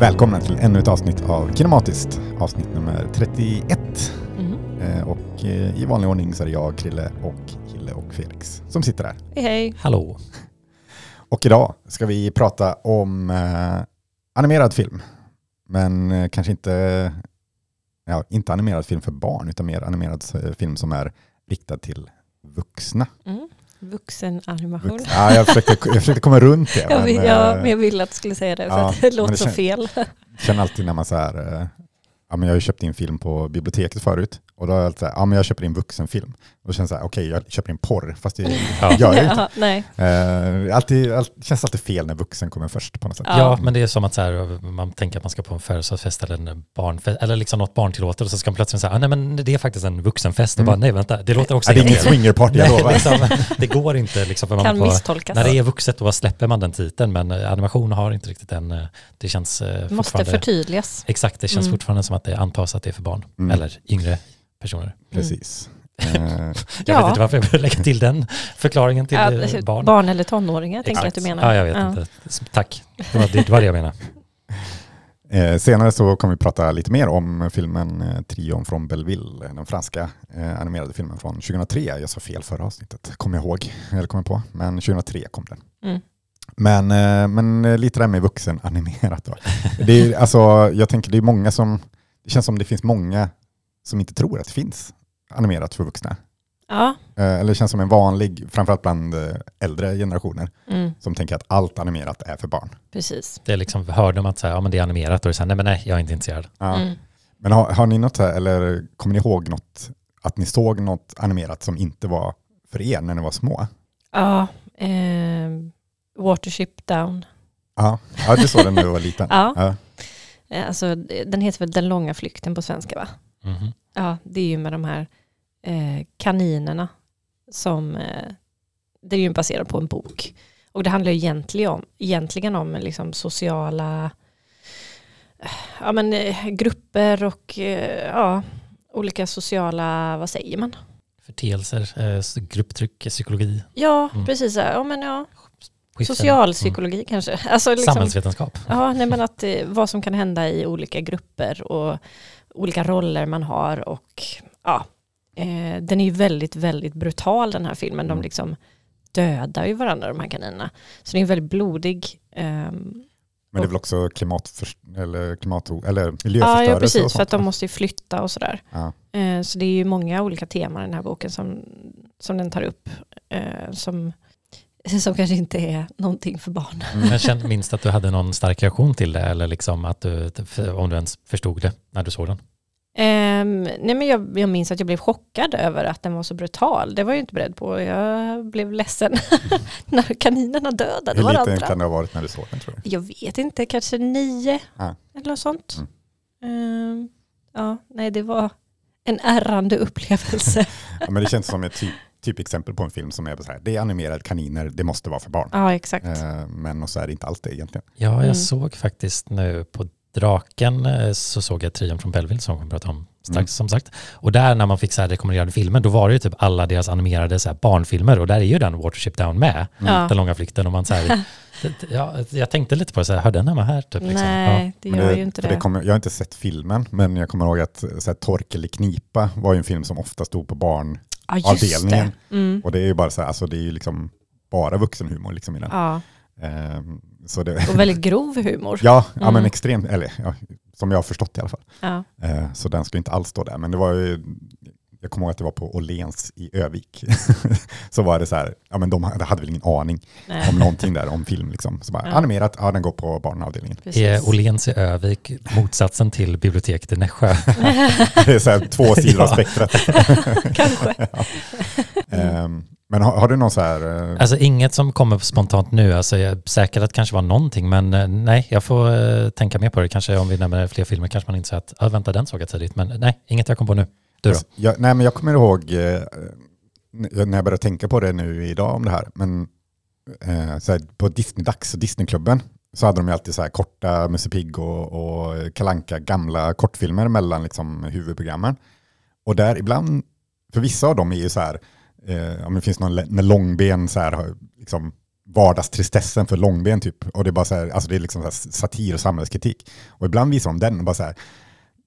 Välkomna till ännu ett avsnitt av Kinematiskt, avsnitt nummer 31. Mm. Eh, Och eh, i vanlig ordning så är det jag, Krille och Hille och Felix som sitter här. Hej hej. Hallå. Och idag ska vi prata om eh, animerad film. Men eh, kanske inte, ja, inte animerad film för barn utan mer animerad eh, film som är riktad till vuxna. Mm. Vuxenanimation. Vux- Ja, jag, försökte, jag försökte komma runt det. Jag, vill, eh, ja, men jag ville att du skulle säga det för ja, det men låter så fel. känner alltid när man så här, eh, ja men jag har ju köpt in film på biblioteket förut och då har jag så här, ja men jag köper in vuxenfilm. Och då känns det så här, okej jag köper in porr, fast det Ja. gör jag inte. Ja, nej. Eh, alltid, allt, känns alltid fel när vuxen kommer först på något sätt. Ja. Ja. men det är som att så här, man tänker att man ska på en födelsedagsfest eller en barnfest, eller liksom något barntillåtet och så ska man plötsligt säga, ah, nej men det är faktiskt en vuxenfest och Mm. bara, nej vänta, det låter också Ja, det är inget swingerparty, jag lovar. liksom, det går inte liksom, för man Kan på, misstolkas. när det är vuxet då släpper man den titeln, men eh, animation har inte riktigt den, eh, det känns Måste förtydligas. exakt, det känns Mm. fortfarande som att det antas att det är för barn, Mm. eller yngre personer. Precis. Eh, Jag Ja. vet inte varför jag behöver lägga till den förklaringen till Ja, eh, barn. barn eller tonåringar tänker jag att du menar. Ja, jag vet inte. Tack, det var det, var det jag menade. eh, senare så kommer vi prata lite mer om filmen eh, Trion från Belleville, den franska eh, animerade filmen från 2003. Jag sa fel förra avsnittet, kommer jag ihåg, eller kommer jag på, men 2003 kom den. Mm. Men, eh, men eh, lite det här med vuxenanimerat då. Det är, alltså, jag tänker det är många som, det känns som det finns många som inte tror att det finns animerat för vuxna. Ja. Eh, Eller det känns som en vanlig, framförallt bland eh, äldre generationer, Mm, som tänker att allt animerat är för barn. precis. Det är liksom, hör de att så här, ja, men det är animerat och här, nej men nej, jag är inte intresserad. Ja. Mm. Men har, har ni något här, eller kommer ni ihåg något, att ni såg något animerat som inte var för er när ni var små? Ja. Eh, Watership Down. Ja, ja du såg den när du var liten. Ja. Ja. Eh, Alltså, den heter väl Den långa flykten på svenska va? Mhm. Ja, det är ju med de här eh, kaninerna som, eh, det är ju baserat på en bok. Och det handlar ju egentligen om, egentligen om liksom sociala eh, ja, men, eh, grupper och eh, ja, olika sociala, vad säger man? Förteelser, eh, grupptryck, psykologi, Ja, Mm. precis. Ja, men, ja. Socialpsykologi kanske. Alltså, Mm. liksom, Samhällsvetenskap. Ja, nej, men att vad som kan hända i olika grupper och olika roller man har och ja, eh, den är ju väldigt, väldigt brutal den här filmen. De Mm. liksom dödar ju varandra de här kaninerna. Så det är väldigt blodig. ehm, Men det är väl också klimat, eller klimat eller ja, miljöförstörelse ja, och precis, sånt, för att de måste ju flytta och sådär. Ja. Eh, så det är ju många olika teman i den här boken som, som den tar upp. Eh, som, som kanske inte är någonting för barn. Mm. Men känn minst att du hade någon stark reaktion till det eller liksom att du, om du ens förstod det när du såg den. Ehm, nej men jag, jag minns att jag blev chockad över att den var så brutal. Det var jag ju inte beredd på. Jag blev ledsen när kaninerna dödade Hur varandra. liten kan det ha varit när du såg den tror du? Jag vet inte, kanske nio Ja. eller något sånt. Mm. Ehm, ja, nej det var en ärrande upplevelse. Ja, men det känns som ett typ, typexempel på en film som är så här, det är animerade kaniner, det måste vara för barn. ja, exakt. Eh, Men och så är det inte allt det egentligen. Ja, jag Mm. såg faktiskt nu på Draken eh, så såg jag Trion från Belleville som vi kommer prata om strax Mm. som sagt. Och där när man fick så här rekommenderade filmer då var det ju typ alla deras animerade så här barnfilmer och där är ju den Watership Down med, Ja. den långa flykten och man så här, det- ja, jag tänkte lite på det så här, hör den hemma här typ? Liksom. Nej, det Men gör ju inte för det. kommer, jag har inte sett filmen, men jag kommer ihåg att så här, Torkel i knipa var ju en film som ofta stod på barnavdelningen. Ja, just det. Mm. Och det är ju bara så här, alltså det är ju liksom bara vuxenhumor liksom i den. Ja, Ehm, så det, och väldigt grov humor. ja, ja, men Mm. extremt, eller ja, som jag har förstått i alla fall. Ja. Eh, Så den skulle inte alls stå där. Men det var ju, jag kommer ihåg att det var på Åhléns i Övik. så var det så här, ja men de hade väl ingen aning Nej, om någonting där, om film liksom. Så bara, Ja. animerat, ja den går på barnavdelningen. precis. Är Åhléns i Övik motsatsen till biblioteket i Nässjö? Det är så här två sidor av Ja. spektrat. Kanske. Ehm, Men har, har du någon så här, eh, Alltså inget som kommer spontant nu, alltså jag är säker att det kanske var någonting, men eh, nej, jag får eh, tänka mer på det. Kanske om vi nämner fler filmer kanske man inte säger att, ja vänta den såg jag tidigt, men nej, inget jag kom på nu. Du då? Alltså, jag, nej men jag kommer ihåg eh, eh, när jag började tänka på det nu idag om det här. Men eh, så här, på Disney-dags och Disneyklubben så hade de ju alltid så här korta Musse Pigg och, och Kalanka gamla kortfilmer mellan liksom huvudprogrammen. Och där ibland, för vissa av dem är ju så här, eh, om det finns någon, med Långben så här, liksom vardagstristessen för långben typ. Och det är bara så här, alltså det är liksom så här satir och samhällskritik. Och ibland visar de den och bara så här,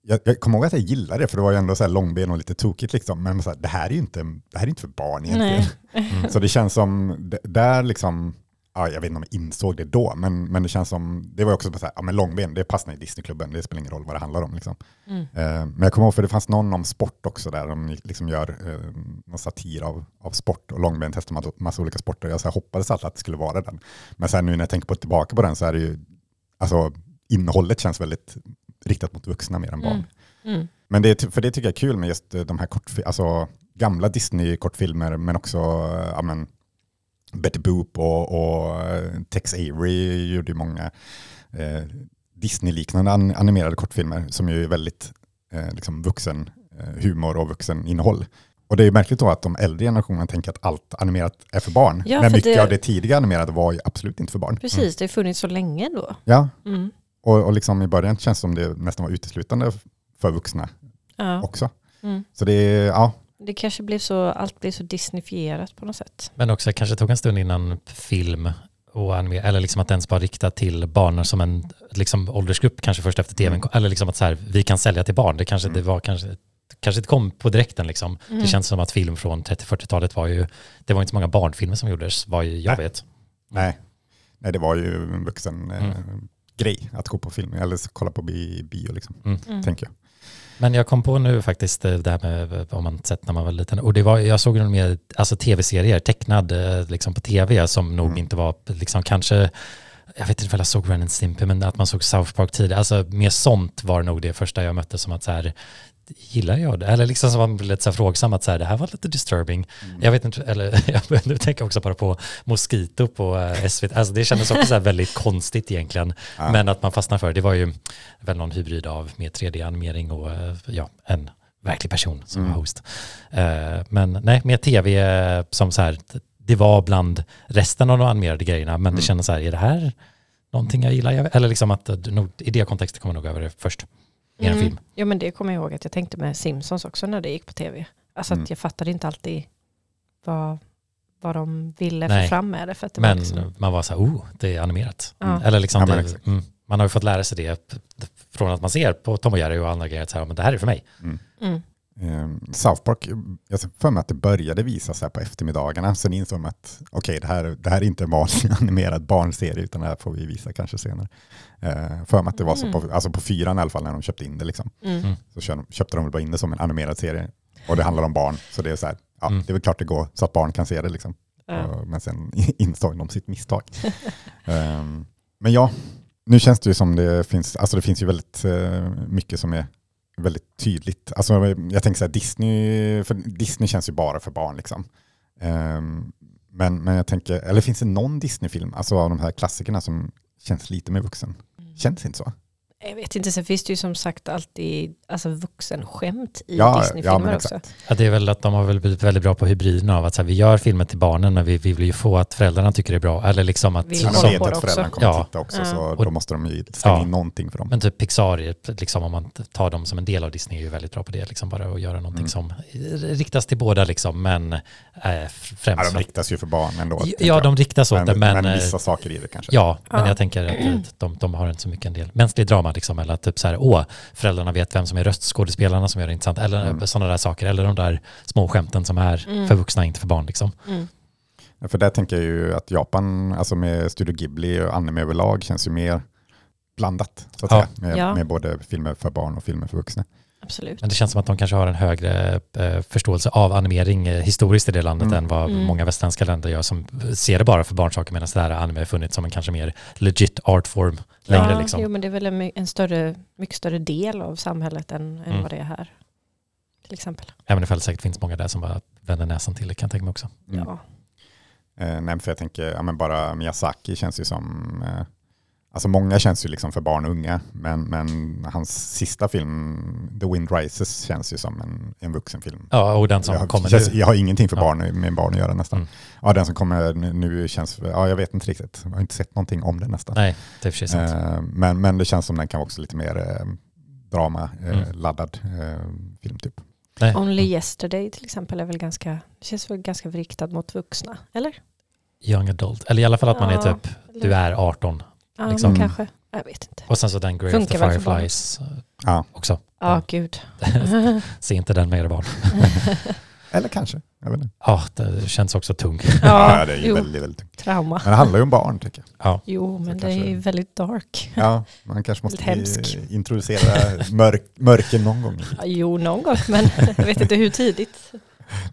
jag, jag kommer ihåg att jag gillade det, för det var ju ändå så här långben och lite tokigt liksom. Men så här, det här är ju inte, det här är inte för barn egentligen. Nej. Så det känns som, där liksom, ja, jag vet inte om jag insåg det då, men, men det känns som, det var också så här, ja men långben, det passar i Disneyklubben, det spelar ingen roll vad det handlar om liksom. Mm. Eh, men jag kommer ihåg, för det fanns någon om sport också där, de liksom gör eh, någon satir av, av sport och långben testar massa, massa olika sporter. Jag så här, hoppades alltid att det skulle vara den. Men sen nu när jag tänker på tillbaka på den så är det ju, alltså innehållet känns väldigt riktat mot vuxna mer än barn. Mm. Mm. Men det, för det tycker jag är kul med just eh, de här kortfi- alltså, gamla Disney-kortfilmer, men också eh, ja, men, Betty Boop och, och eh, Tex Avery gjorde ju många eh, Disney-liknande an, animerade kortfilmer som ju är väldigt eh, liksom vuxen humor och vuxen innehåll. Och det är märkligt då att de äldre generationerna tänker att allt animerat är för barn. Ja, när för mycket det- av det tidiga animerade var ju absolut inte för barn. Precis, det har funnits så länge då. Ja, Mm. Och, och liksom i början känns det som det nästan var uteslutande för vuxna Ja. också. Mm. Så det ja, Det kanske blev så, allt blev så disneyfierat på något sätt. Men också kanske tog en stund innan film och anime, eller liksom att den ens var riktad till barn som en liksom, åldersgrupp, kanske först efter tv, Mm. eller liksom att så här, vi kan sälja till barn. Det kanske, Mm. det var kanske, det kanske inte kom på direkten liksom. Mm. Det känns som att film från 30-40-talet var ju, det var inte så många barnfilmer som gjordes, vad jag Nej. vet. Nej. Nej, det var ju en vuxen eh, Mm. Grej att gå på film eller kolla på bi- bio, liksom, Mm. tänker jag. Men jag kom på nu faktiskt eh, det här med eh, vad man sett när man var liten. Och det var, jag såg nog mer alltså tv-serier, tecknad eh, liksom på tv som nog Mm. inte var liksom kanske, jag vet inte om jag såg Ren and Stimpy, men att man såg South Park tidigare. Alltså mer sånt var nog det första jag mötte som att så här, gillar jag det? Eller liksom som man blev lite så frågsam att så här, det här var lite disturbing. Mm. Jag vet inte, eller jag nu tänker jag också bara på Mosquito på eh, SVT. Alltså det kändes också så väldigt konstigt egentligen. Ja. Men att man fastnar för det. Var ju väl någon hybrid av med 3D-animering och eh, ja, en verklig person som Mm. var host. Eh, Men nej, med tv som så här, det var bland resten av de animerade grejerna, men Mm. det kändes så här, är det här någonting jag gillar? Eller liksom att i det kontextet kommer jag nog över det först. Mer än Mm. film. Ja men det kommer jag ihåg att jag tänkte med Simpsons också när det gick på tv. Alltså Mm. att jag fattade inte alltid vad, vad de ville Nej. få fram med det. För att det var Men liksom, man var så här, oh, det är animerat. Ja. Eller liksom, Ja, det, mm, man har ju fått lära sig det från att man ser på Tom och Jerry och andra grejer, att så här, men det här är för mig. mm. Eh, South Park, jag ser för mig att det började visas här på eftermiddagarna, sen insåg man att okej, det, här, det här är inte en vanlig animerad barnserie, utan det här får vi visa kanske senare. Eh, för mig att det var så på, alltså på fyran i alla fall när de köpte in det. Liksom. Mm. Så kö- köpte de väl bara in det som en animerad serie. Och det handlar om barn, så det är så här, ja, Mm. det är väl klart det går så att barn kan se det. Liksom. Ja. Eh, Men sen insåg de sitt misstag. Ehm, men ja, nu känns det ju som det finns, alltså det finns ju väldigt eh, mycket som är väldigt tydligt. Alltså jag tänker så här, Disney, för Disney känns ju bara för barn liksom. Ehm, men, men jag tänker, eller finns det någon Disney-film, alltså av de här klassikerna som känns lite mer vuxen? Känns det inte så? Jag vet inte, sen finns det ju som sagt alltid alltså, vuxenskämt i Ja, ja, Disney-filmer men också. Ja, det är väl att de har väl blivit väldigt bra på hybriden av att så här, vi gör filmer till barnen men vi, vi vill ju få att föräldrarna tycker det är bra. Eller liksom att, Ja, man som, vet att föräldrarna också. kommer Ja. titta också, Ja. så Och- då måste de ju slänga Ja. in någonting för dem. men typ Pixar, liksom, om man tar dem som en del av Disney, är ju väldigt bra på det. Liksom bara att göra någonting Mm. som riktas till båda liksom, men äh, Ja, främst. de riktas ju för barn ändå. ja, de riktas åt men, det, men, men eh, vissa saker i det kanske. Ja, men Ja. jag tänker att eh, de, de har inte så mycket en del mänsklig drama liksom, eller att typ så här, åh, föräldrarna vet vem som är röstskådespelarna som gör det intressant, eller Mm. sådana där saker, eller de där små skämten som är Mm. för vuxna, inte för barn liksom. Mm. Ja, För där tänker jag ju att Japan, alltså med Studio Ghibli och anime överlag, känns ju mer blandat. Så att Ja. säga, med, Ja. med både filmer för barn och filmer för vuxna. Absolut. Men det känns som att de kanske har en högre eh, förståelse av animering eh, historiskt i det landet Mm. än vad Mm. många västländska länder gör som ser det bara för barnsaker medan det här anime har funnits som en kanske mer legit artform längre ja, liksom. Jo, men det är väl en, en större, mycket större del av samhället än, än Mm. vad det är här. Till exempel. Även ifall det säkert finns många där som bara vänder näsan till det kan jag tänka mig också. Mm. Ja. Eh, nej, för jag tänker, ja, men bara Miyazaki känns ju som, eh, alltså många känns ju liksom för barn och unga, men, men hans sista film, The Wind Rises, känns ju som en, en vuxenfilm. Ja, och den som jag, har, kommer känns, nu. jag har ingenting för Ja. barn, med barn att göra nästan. Mm. Ja, den som kommer nu, känns, ja jag vet inte riktigt, jag har inte sett någonting om den nästan. Nej, det är sig sant. Eh, men, men det känns som den kan vara också lite mer eh, drama, eh, Mm. eh, film typ. Nej. Only Yesterday till exempel är väl ganska, känns väl ganska riktad mot vuxna, eller? young adult. Eller i alla fall att man är Ja, typ, du är 18. Ja, liksom. kanske. Jag vet inte. Och sen så den of the Funkar för barn. Fireflies eh, Ja, också. Ja, gud. Se inte den med era barn. eller kanske. Jag vet inte. Ja, det känns också tung. Ja, det är väldigt, väldigt tungt. trauma. Men det handlar ju om barn tycker jag. Ja, Jo, men det kanske- är väldigt dark. Ja, man kanske måste introducera mörk, mörker någon gång. Ja, jo, någon gång, men jag vet inte hur tidigt.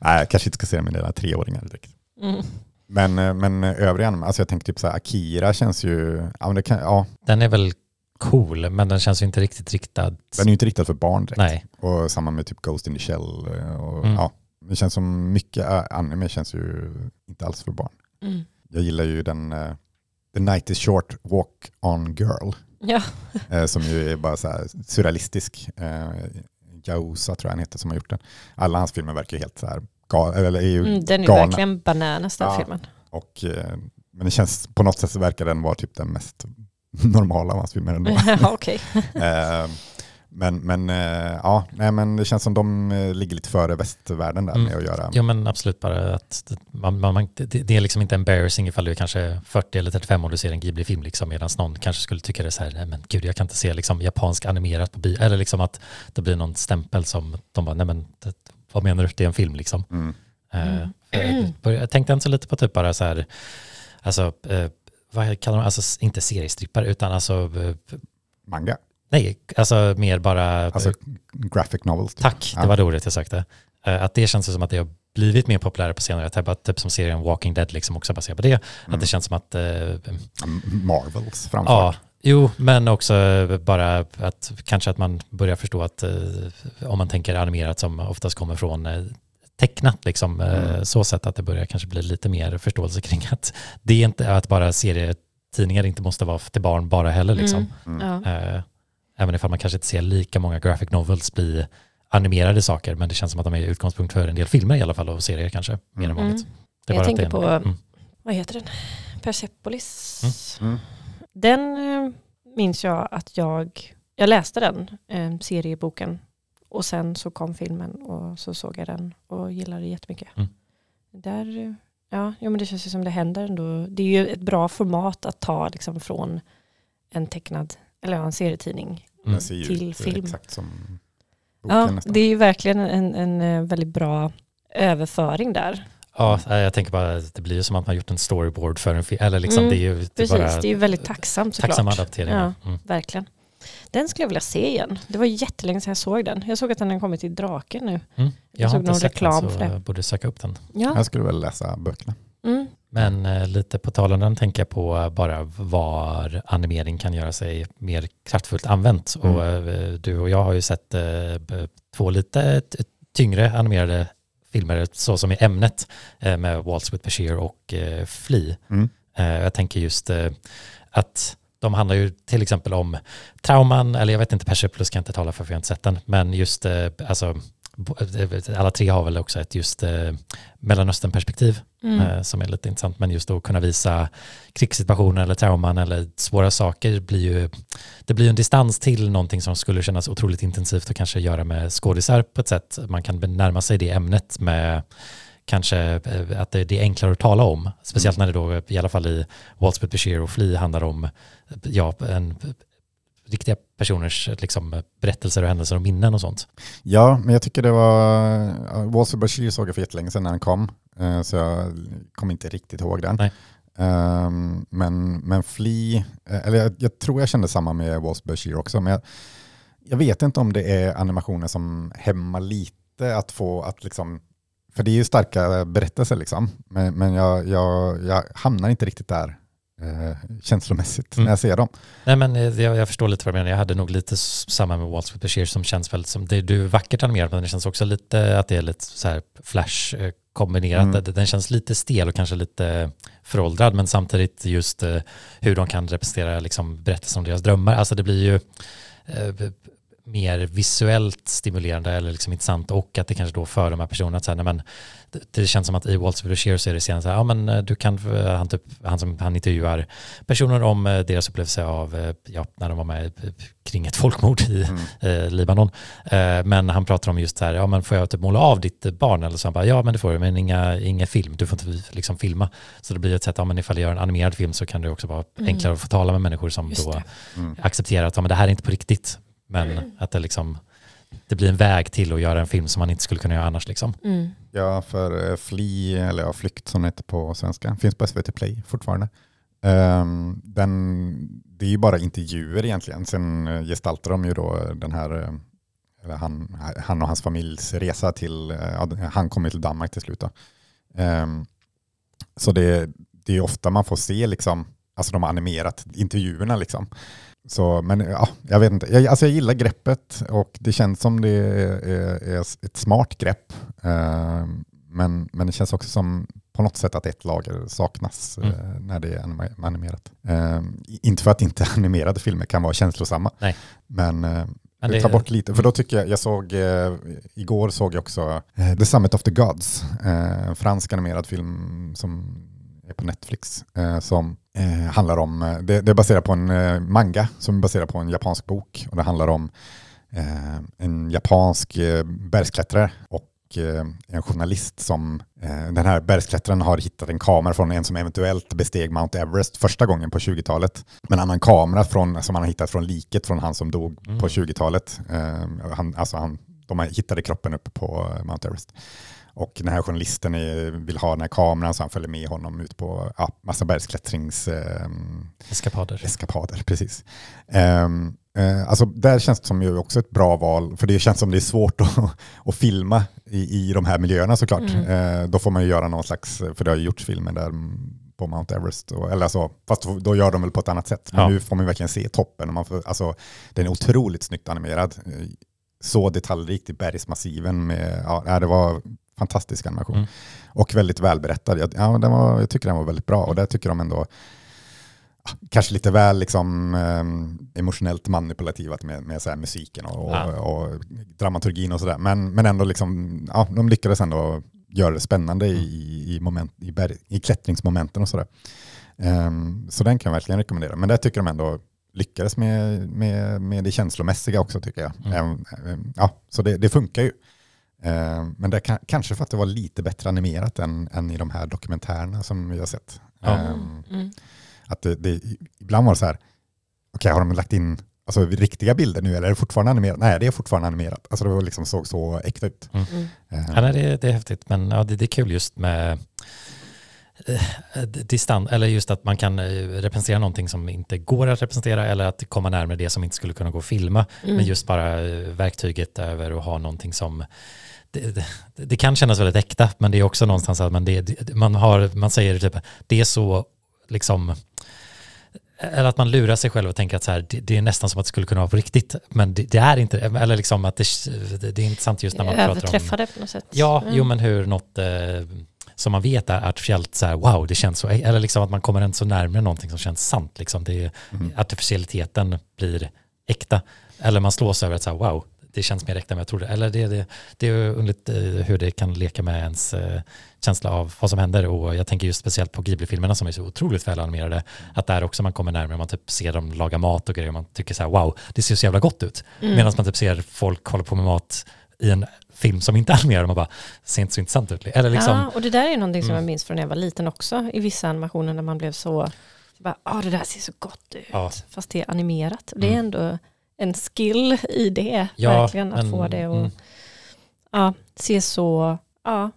Nej, jag kanske inte ska se det med mina treåringar direkt. Mm. Men, eh, men övriga anime, alltså jag tänker typ så här, Akira känns ju, ja, men det kan, ja den är väl cool, men den känns ju inte riktigt riktad. den är ju inte riktad för barn direkt. Nej, Och samma med typ Ghost in the Shell. eh, Och, Mm. ja, det känns som mycket eh, anime känns ju inte alls för barn. Mm. Jag gillar ju den eh, The Night is Short Walk on Girl. Ja, eh, som ju är bara så här surrealistisk. Eh, Jausa tror jag han heter som har gjort den. Alla hans filmer verkar ju helt så här, eller är ju mm, den är galna. verkligen bananas den Ja. filmen. Och, eh, men det känns, på något sätt så verkar den vara typ den mest normala filmer ändå. ja, okej. Eh, men, men, eh, ja, nej, men det känns som de ligger lite före västvärlden där Mm. med att göra. jo men absolut bara att det- man, man, man, det, det är liksom inte embarrassing ifall du är kanske 40 eller 35 och du ser en Ghibli-film liksom, medan någon kanske skulle tycka det är så här, nej men gud jag kan inte se liksom japansk animerat på bio, eller liksom att det blir någon stämpel som de bara, nej men det, vad menar du, det är en film liksom. Mm. Eh, Mm. för Jag, jag tänkte inte så lite på typ bara så här, alltså, eh, vad kallar de, alltså inte seriestrippar utan alltså, eh, Manga, nej, alltså mer bara, alltså graphic novels. typ. tack, det var det ordet jag sökte. Att det känns som att det har blivit mer populärt på senare tid, typ, typ som serien Walking Dead liksom också baserat på det. Mm. Att det känns som att, eh, Marvels framför. ja, jo, men också bara att kanske att man börjar förstå att eh, om man tänker animerat som oftast kommer från eh, tecknat, liksom, eh, Mm. så sätt att det börjar kanske bli lite mer förståelse kring att det är inte att bara serietidningar inte måste vara till barn bara heller. Liksom. Mm. Mm. Eh, även ifall man kanske inte ser lika många graphic novels bli animerade saker, men det känns som att de är utgångspunkt för en del filmer i alla fall och serier kanske, mer än Mm. vanligt. Mm. Det är Jag tänker en- på- mm. Vad heter den? Persepolis. Den eh, minns jag att jag, jag läste den eh, serieboken och sen så kom filmen och så såg jag den och gillade det jättemycket. Mm. Där, eh, ja, ja, men det känns ju som det händer ändå. Det är ju ett bra format att ta liksom från en tecknad, eller en serietidning. Mm. Till film. exakt som boken Ja, nästan. det är ju verkligen en, en eh, väldigt bra överföring där. Ja, eh, jag tänker bara att det blir ju som att man gjort en storyboard för en film, eller liksom Mm, det är ju det är Precis, bara det är ju väldigt tacksamt såklart. tacksam adaptering. Ja. Mm. Verkligen. Den skulle jag vilja se igen. Det var jättelänge sedan jag såg den. Jag såg att den har kommit till Draken nu. Mm. Jag, Jag såg någon reklam den så för det. jag borde söka upp den. Ja. Jag skulle väl läsa böckerna. Mm. Men eh, lite på tal om den tänker jag på bara var animering kan göra sig mer kraftfullt använt. Mm. Och eh, du och jag har ju sett eh, två lite tyngre animerade filmer så som i ämnet eh, med Waltz with Bashir och eh, Flea. Mm. Eh, jag tänker just att de handlar ju till exempel om trauman, eller jag vet inte, Persepolis kan jag inte tala för för jag har inte sett den, men just alltså alla tre har väl också ett just eh, Mellanöstern-perspektiv Mm. eh, som är lite intressant, men just att kunna visa krigssituationer eller trauman eller svåra saker blir ju, det blir ju en distans till någonting som skulle kännas otroligt intensivt och kanske göra med skådisar på ett sätt. Man kan närma sig det ämnet med kanske eh, att det, är enklare att tala om, speciellt när det då i alla fall i Waltz with Bashir och Flea handlar om ja, en, riktiga personers liksom, berättelser och händelser och minnen och sånt. Ja, men jag tycker det var... ja, Walter Bashir såg jag för jättelänge sedan när den kom, så jag kommer inte riktigt ihåg den. Ehm, men, men Flea, eh, eller jag, jag tror jag kände samma med Walter Bashir också, men jag, jag vet inte om det är animationer som hämmar lite att få att liksom, för det är ju starka berättelser liksom, men, men jag, jag, jag hamnar inte riktigt där eh, känslomässigt Mm. när jag ser dem. Nej men eh, jag, jag förstår lite vad du menar. Jag hade nog lite samma med Waltz with Bashir som känns väldigt som, det, du är vackert animerad men det känns också lite att det är lite så här flash eh, kombinerat. Mm. Den- känns lite stel och kanske lite föråldrad men samtidigt just eh, hur de kan representera liksom berättelser om deras drömmar. Alltså det blir ju eh, mer visuellt stimulerande eller liksom intressant och att det kanske då för de här personerna att säga, nej men det, det känns som att i Waltz of the så är det sen så här, ja men eh, du kan, eh, han, typ, han, som, han intervjuar personer om eh, deras upplevelse av, ja, när de var med kring ett folkmord i mm. eh, Libanon. Eh, men han pratar om just så här, ja men får jag typ måla av ditt barn eller så? Han bara, ja men det får du, men inga, inga film, du får inte liksom filma. Så det blir ett sätt, ja men ifall jag gör en animerad film så kan det också vara mm. enklare att få tala med människor som just då mm. accepterar att ja, men det här är inte på riktigt. Men mm. att det liksom det blir en väg till att göra en film som man inte skulle kunna göra annars. Liksom. Mm. Ja, för eh, Fli, eller ja, Flykt som det heter på svenska, finns på SVT Play fortfarande. Um, den, det är ju bara intervjuer egentligen. Sen eh, gestaltar de ju då den här, eh, eller han, han och hans familjs resa till, han kommer till Danmark till slut. Um, så det, det är ofta man får se liksom, alltså de har animerat intervjuerna liksom. Så, men ja, jag vet inte. Jag, alltså jag gillar greppet och det känns som det är, är ett smart grepp. Uh, men, men det känns också som på något sätt att ett lager saknas mm. uh, när det är animerat. Uh, inte för att inte animerade filmer kan vara känslosamma. Nej. Men, uh, men det tar bort lite, för då tycker jag, jag såg, igår såg jag också The Summit of the Gods, en fransk animerad film som är på Netflix, som eh, handlar om, eh, det, det är baserat på en eh, manga som är baserad på en japansk bok. Och det handlar om eh, en japansk eh, bergsklättrare och eh, en journalist som, den här bergsklättraren har hittat en kamera från en som eventuellt besteg Mount Everest första gången på 20-talet. Men en annan kamera från, som han har hittat från liket från han som dog mm. på 20-talet. han, alltså han, de hittade kroppen uppe på Mount Everest. Och den här journalisten vill ha den här kameran så han följer med honom ut på ja, massa bergsklättrings... Eh, eskapader. Eskapader, precis. Eh, eh, alltså där känns det som ju också ett bra val, för det känns som det är svårt att, att filma i, i de här miljöerna såklart. Mm. Eh, då får man ju göra någon slags, för det har ju gjorts filmer där på Mount Everest. Och, eller alltså, fast då gör de väl på ett annat sätt. Men ja. nu får man verkligen se toppen. Och man får, alltså, den är otroligt snyggt animerad. Så detaljrikt i bergsmassiven. Med, ja, det var fantastisk animation. Mm. Och väldigt välberättad. Jag, ja, den var, jag tycker den var väldigt bra och där tycker de ändå kanske lite väl liksom, eh, emotionellt manipulativt med, med så musiken och, ja. och, dramaturgin och sådär. Men, men ändå liksom, ja, de lyckades ändå göra det spännande mm. i, i, moment, i, berg, i klättringsmomenten och sådär. Um, så den kan jag verkligen rekommendera. Men där tycker de ändå lyckades med, med, med det känslomässiga också tycker jag. Mm. Um, ja, så det, det funkar ju. Eh, men det kan, kanske för att det var lite bättre animerat än, än i de här dokumentärerna som vi har sett. Ja. Um, mm. Att det, det, ibland var det så här, okej okay, har de lagt in alltså, riktiga bilder nu eller är det fortfarande animerat? Nej, det är fortfarande animerat. Alltså det var liksom såg så äkta ut. Mm. Mm. Uh, ja, nej, det, det, är häftigt, men ja, det, det är kul just med eh, distans, eller just att man kan representera någonting som inte går att representera eller att komma närmare det som inte skulle kunna gå att filma. Mm. Men just bara verktyget över att ha någonting som det, det, det, kan kännas väldigt äkta, men det är också någonstans att man, det, man, har, man säger typ, det är så liksom, eller att man lurar sig själv och tänker att så här, det, det, är nästan som att det skulle kunna vara på riktigt, men det, det är inte eller liksom att det, det är intressant just när man pratar om... Överträffade på något sätt. Ja, mm. jo men hur något eh, som man vet är artificiellt så här, wow, det känns så, eller liksom att man kommer ändå så närmare någonting som känns sant, liksom det, mm. artificialiteten blir äkta. Eller man slås över att så här, wow, det känns mer äkta än jag trodde. Eller det, det, det är underligt eh, hur det kan leka med ens eh, känsla av vad som händer. Och jag tänker just speciellt på Ghibli-filmerna som är så otroligt välanimerade. Att där också man kommer närmare, man typ ser dem laga mat och grejer och man tycker så här wow, det ser så jävla gott ut. Mm. Medan man typ ser folk hålla på med mat i en film som inte är animerad man bara, ser inte så intressant ut. Eller liksom, ja, och det där är någonting som mm. jag minns från när jag var liten också, i vissa animationer när man blev så, bara, ah, det där ser så gott ut, ja. fast det är animerat. Det är mm. ändå en skill i det, ja, verkligen, att men, få det att mm. ja, se så, ja,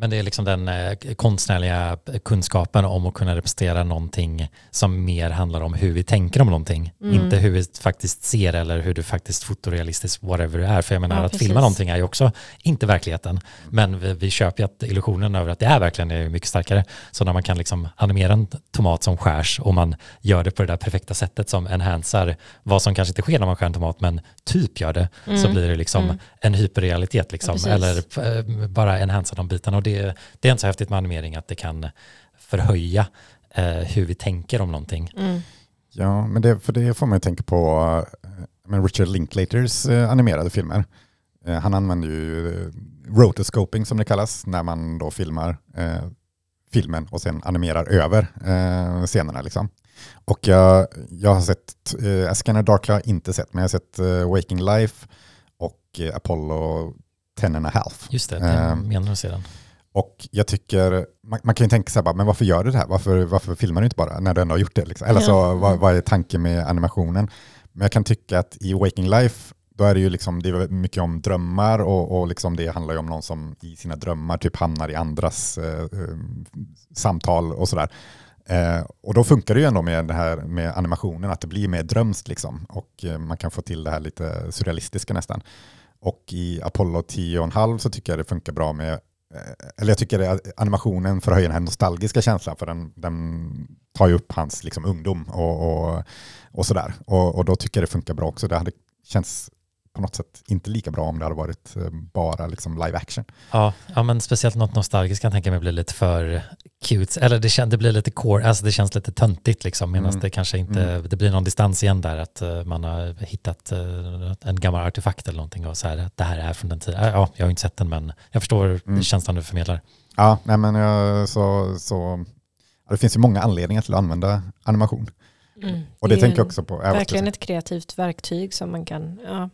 men det är liksom den eh, konstnärliga kunskapen om att kunna representera någonting som mer handlar om hur vi tänker om någonting. Mm. Inte hur vi faktiskt ser eller hur du faktiskt fotorealistiskt whatever det är. För jag menar ja, att precis. filma någonting är ju också inte verkligheten. Men vi, vi köper ju att illusionen över att det är verkligen är mycket starkare. Så när man kan liksom animera en tomat som skärs och man gör det på det där perfekta sättet som enhancear vad som kanske inte sker när man skär en tomat men typ gör det mm. så blir det liksom mm. en hyperrealitet liksom. Ja, eller eh, bara enhancear de bitarna. Det, det är inte så häftigt med animering att det kan förhöja eh, hur vi tänker om någonting. Mm. Ja, men det, för det får man ju tänka på. Eh, men Richard Linklaters eh, animerade filmer. Eh, han använder ju eh, rotoscoping som det kallas när man då filmar eh, filmen och sen animerar över eh, scenerna. Liksom. Och jag, jag har sett, eh, Scanner Dark har jag inte sett, men jag har sett eh, Waking Life och eh, Apollo 10 and a half. Just det, det Ehm. menar du sedan. Och jag tycker, man, man kan ju tänka sig bara, men varför gör du det här? Varför, varför filmar du inte bara när du ändå har gjort det? Liksom? Eller så, Ja. vad, vad är tanken med animationen? Men jag kan tycka att i Waking Life, då är det ju liksom, det är mycket om drömmar och, och liksom det handlar ju om någon som i sina drömmar typ hamnar i andras eh, eh, samtal och sådär. Eh, och då funkar det ju ändå med det här med animationen, att det blir mer drömskt liksom. Och eh, man kan få till det här lite surrealistiska nästan. Och i Apollo 10,5 så tycker jag det funkar bra med Eh, eller jag tycker att animationen förhöjer den här nostalgiska känslan, för den, den tar ju upp hans liksom, ungdom och, och, och sådär. Och, och då tycker jag det funkar bra också. Det hade känts på något sätt inte lika bra om det hade varit eh, bara liksom, live action. Ja, ja, men speciellt något nostalgiskt kan jag tänka mig blir lite för cute. Eller det, kän, det blir lite core, alltså det känns lite töntigt liksom, medan Mm. det kanske inte, det blir någon distans igen där, att eh, man har hittat eh, en gammal artefakt eller någonting och så här, att det här är från den tiden. Ja, jag har inte sett den, men jag förstår Mm. känslan du förmedlar. Ja, nej men jag, så, så, ja, det finns ju många anledningar till att använda animation. Mm. Och det, är tänker jag också på. Verkligen ett kreativt verktyg som man kan, ja,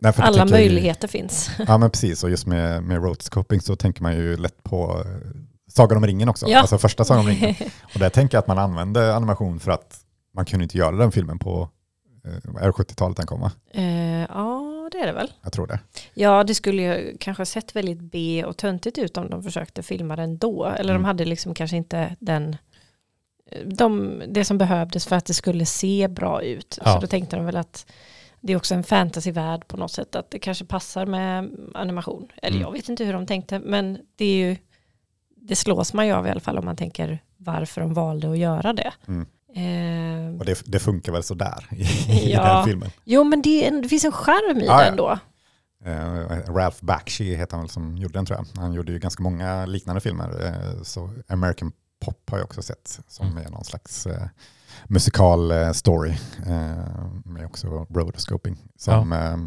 Nej, alla jag ju- möjligheter finns. Ja men precis, och just med, med rotoscoping så tänker man ju lätt på eh, Sagan om ringen också. Ja. Alltså första Sagan om ringen. Och där tänker jag att man använde animation för att man kunde inte göra den filmen på eh, är det 70-talet den kom va? Eh, ja, det är det väl. Jag tror det. Ja, det skulle ju kanske sett väldigt B och töntigt ut om de försökte filma den då. Eller Mm. de hade liksom kanske inte den, de, det som behövdes för att det skulle se bra ut. Ja. Så då tänkte de väl att det är också en fantasyvärld på något sätt, att det kanske passar med animation. Eller Mm. jag vet inte hur de tänkte, men det är ju, det slås man ju av i alla fall om man tänker varför de valde att göra det. Mm. Eh, Och det, det funkar väl sådär i, i Ja. den filmen. jo, men det, en, det finns en charm i ja. den då. Eh, Ralph Bakshi heter han väl som gjorde den tror jag. Han gjorde ju ganska många liknande filmer. Eh, så American Pop har jag också sett som Mm. är någon slags eh, musikal eh, story eh, med också rotoscoping. Som, ja.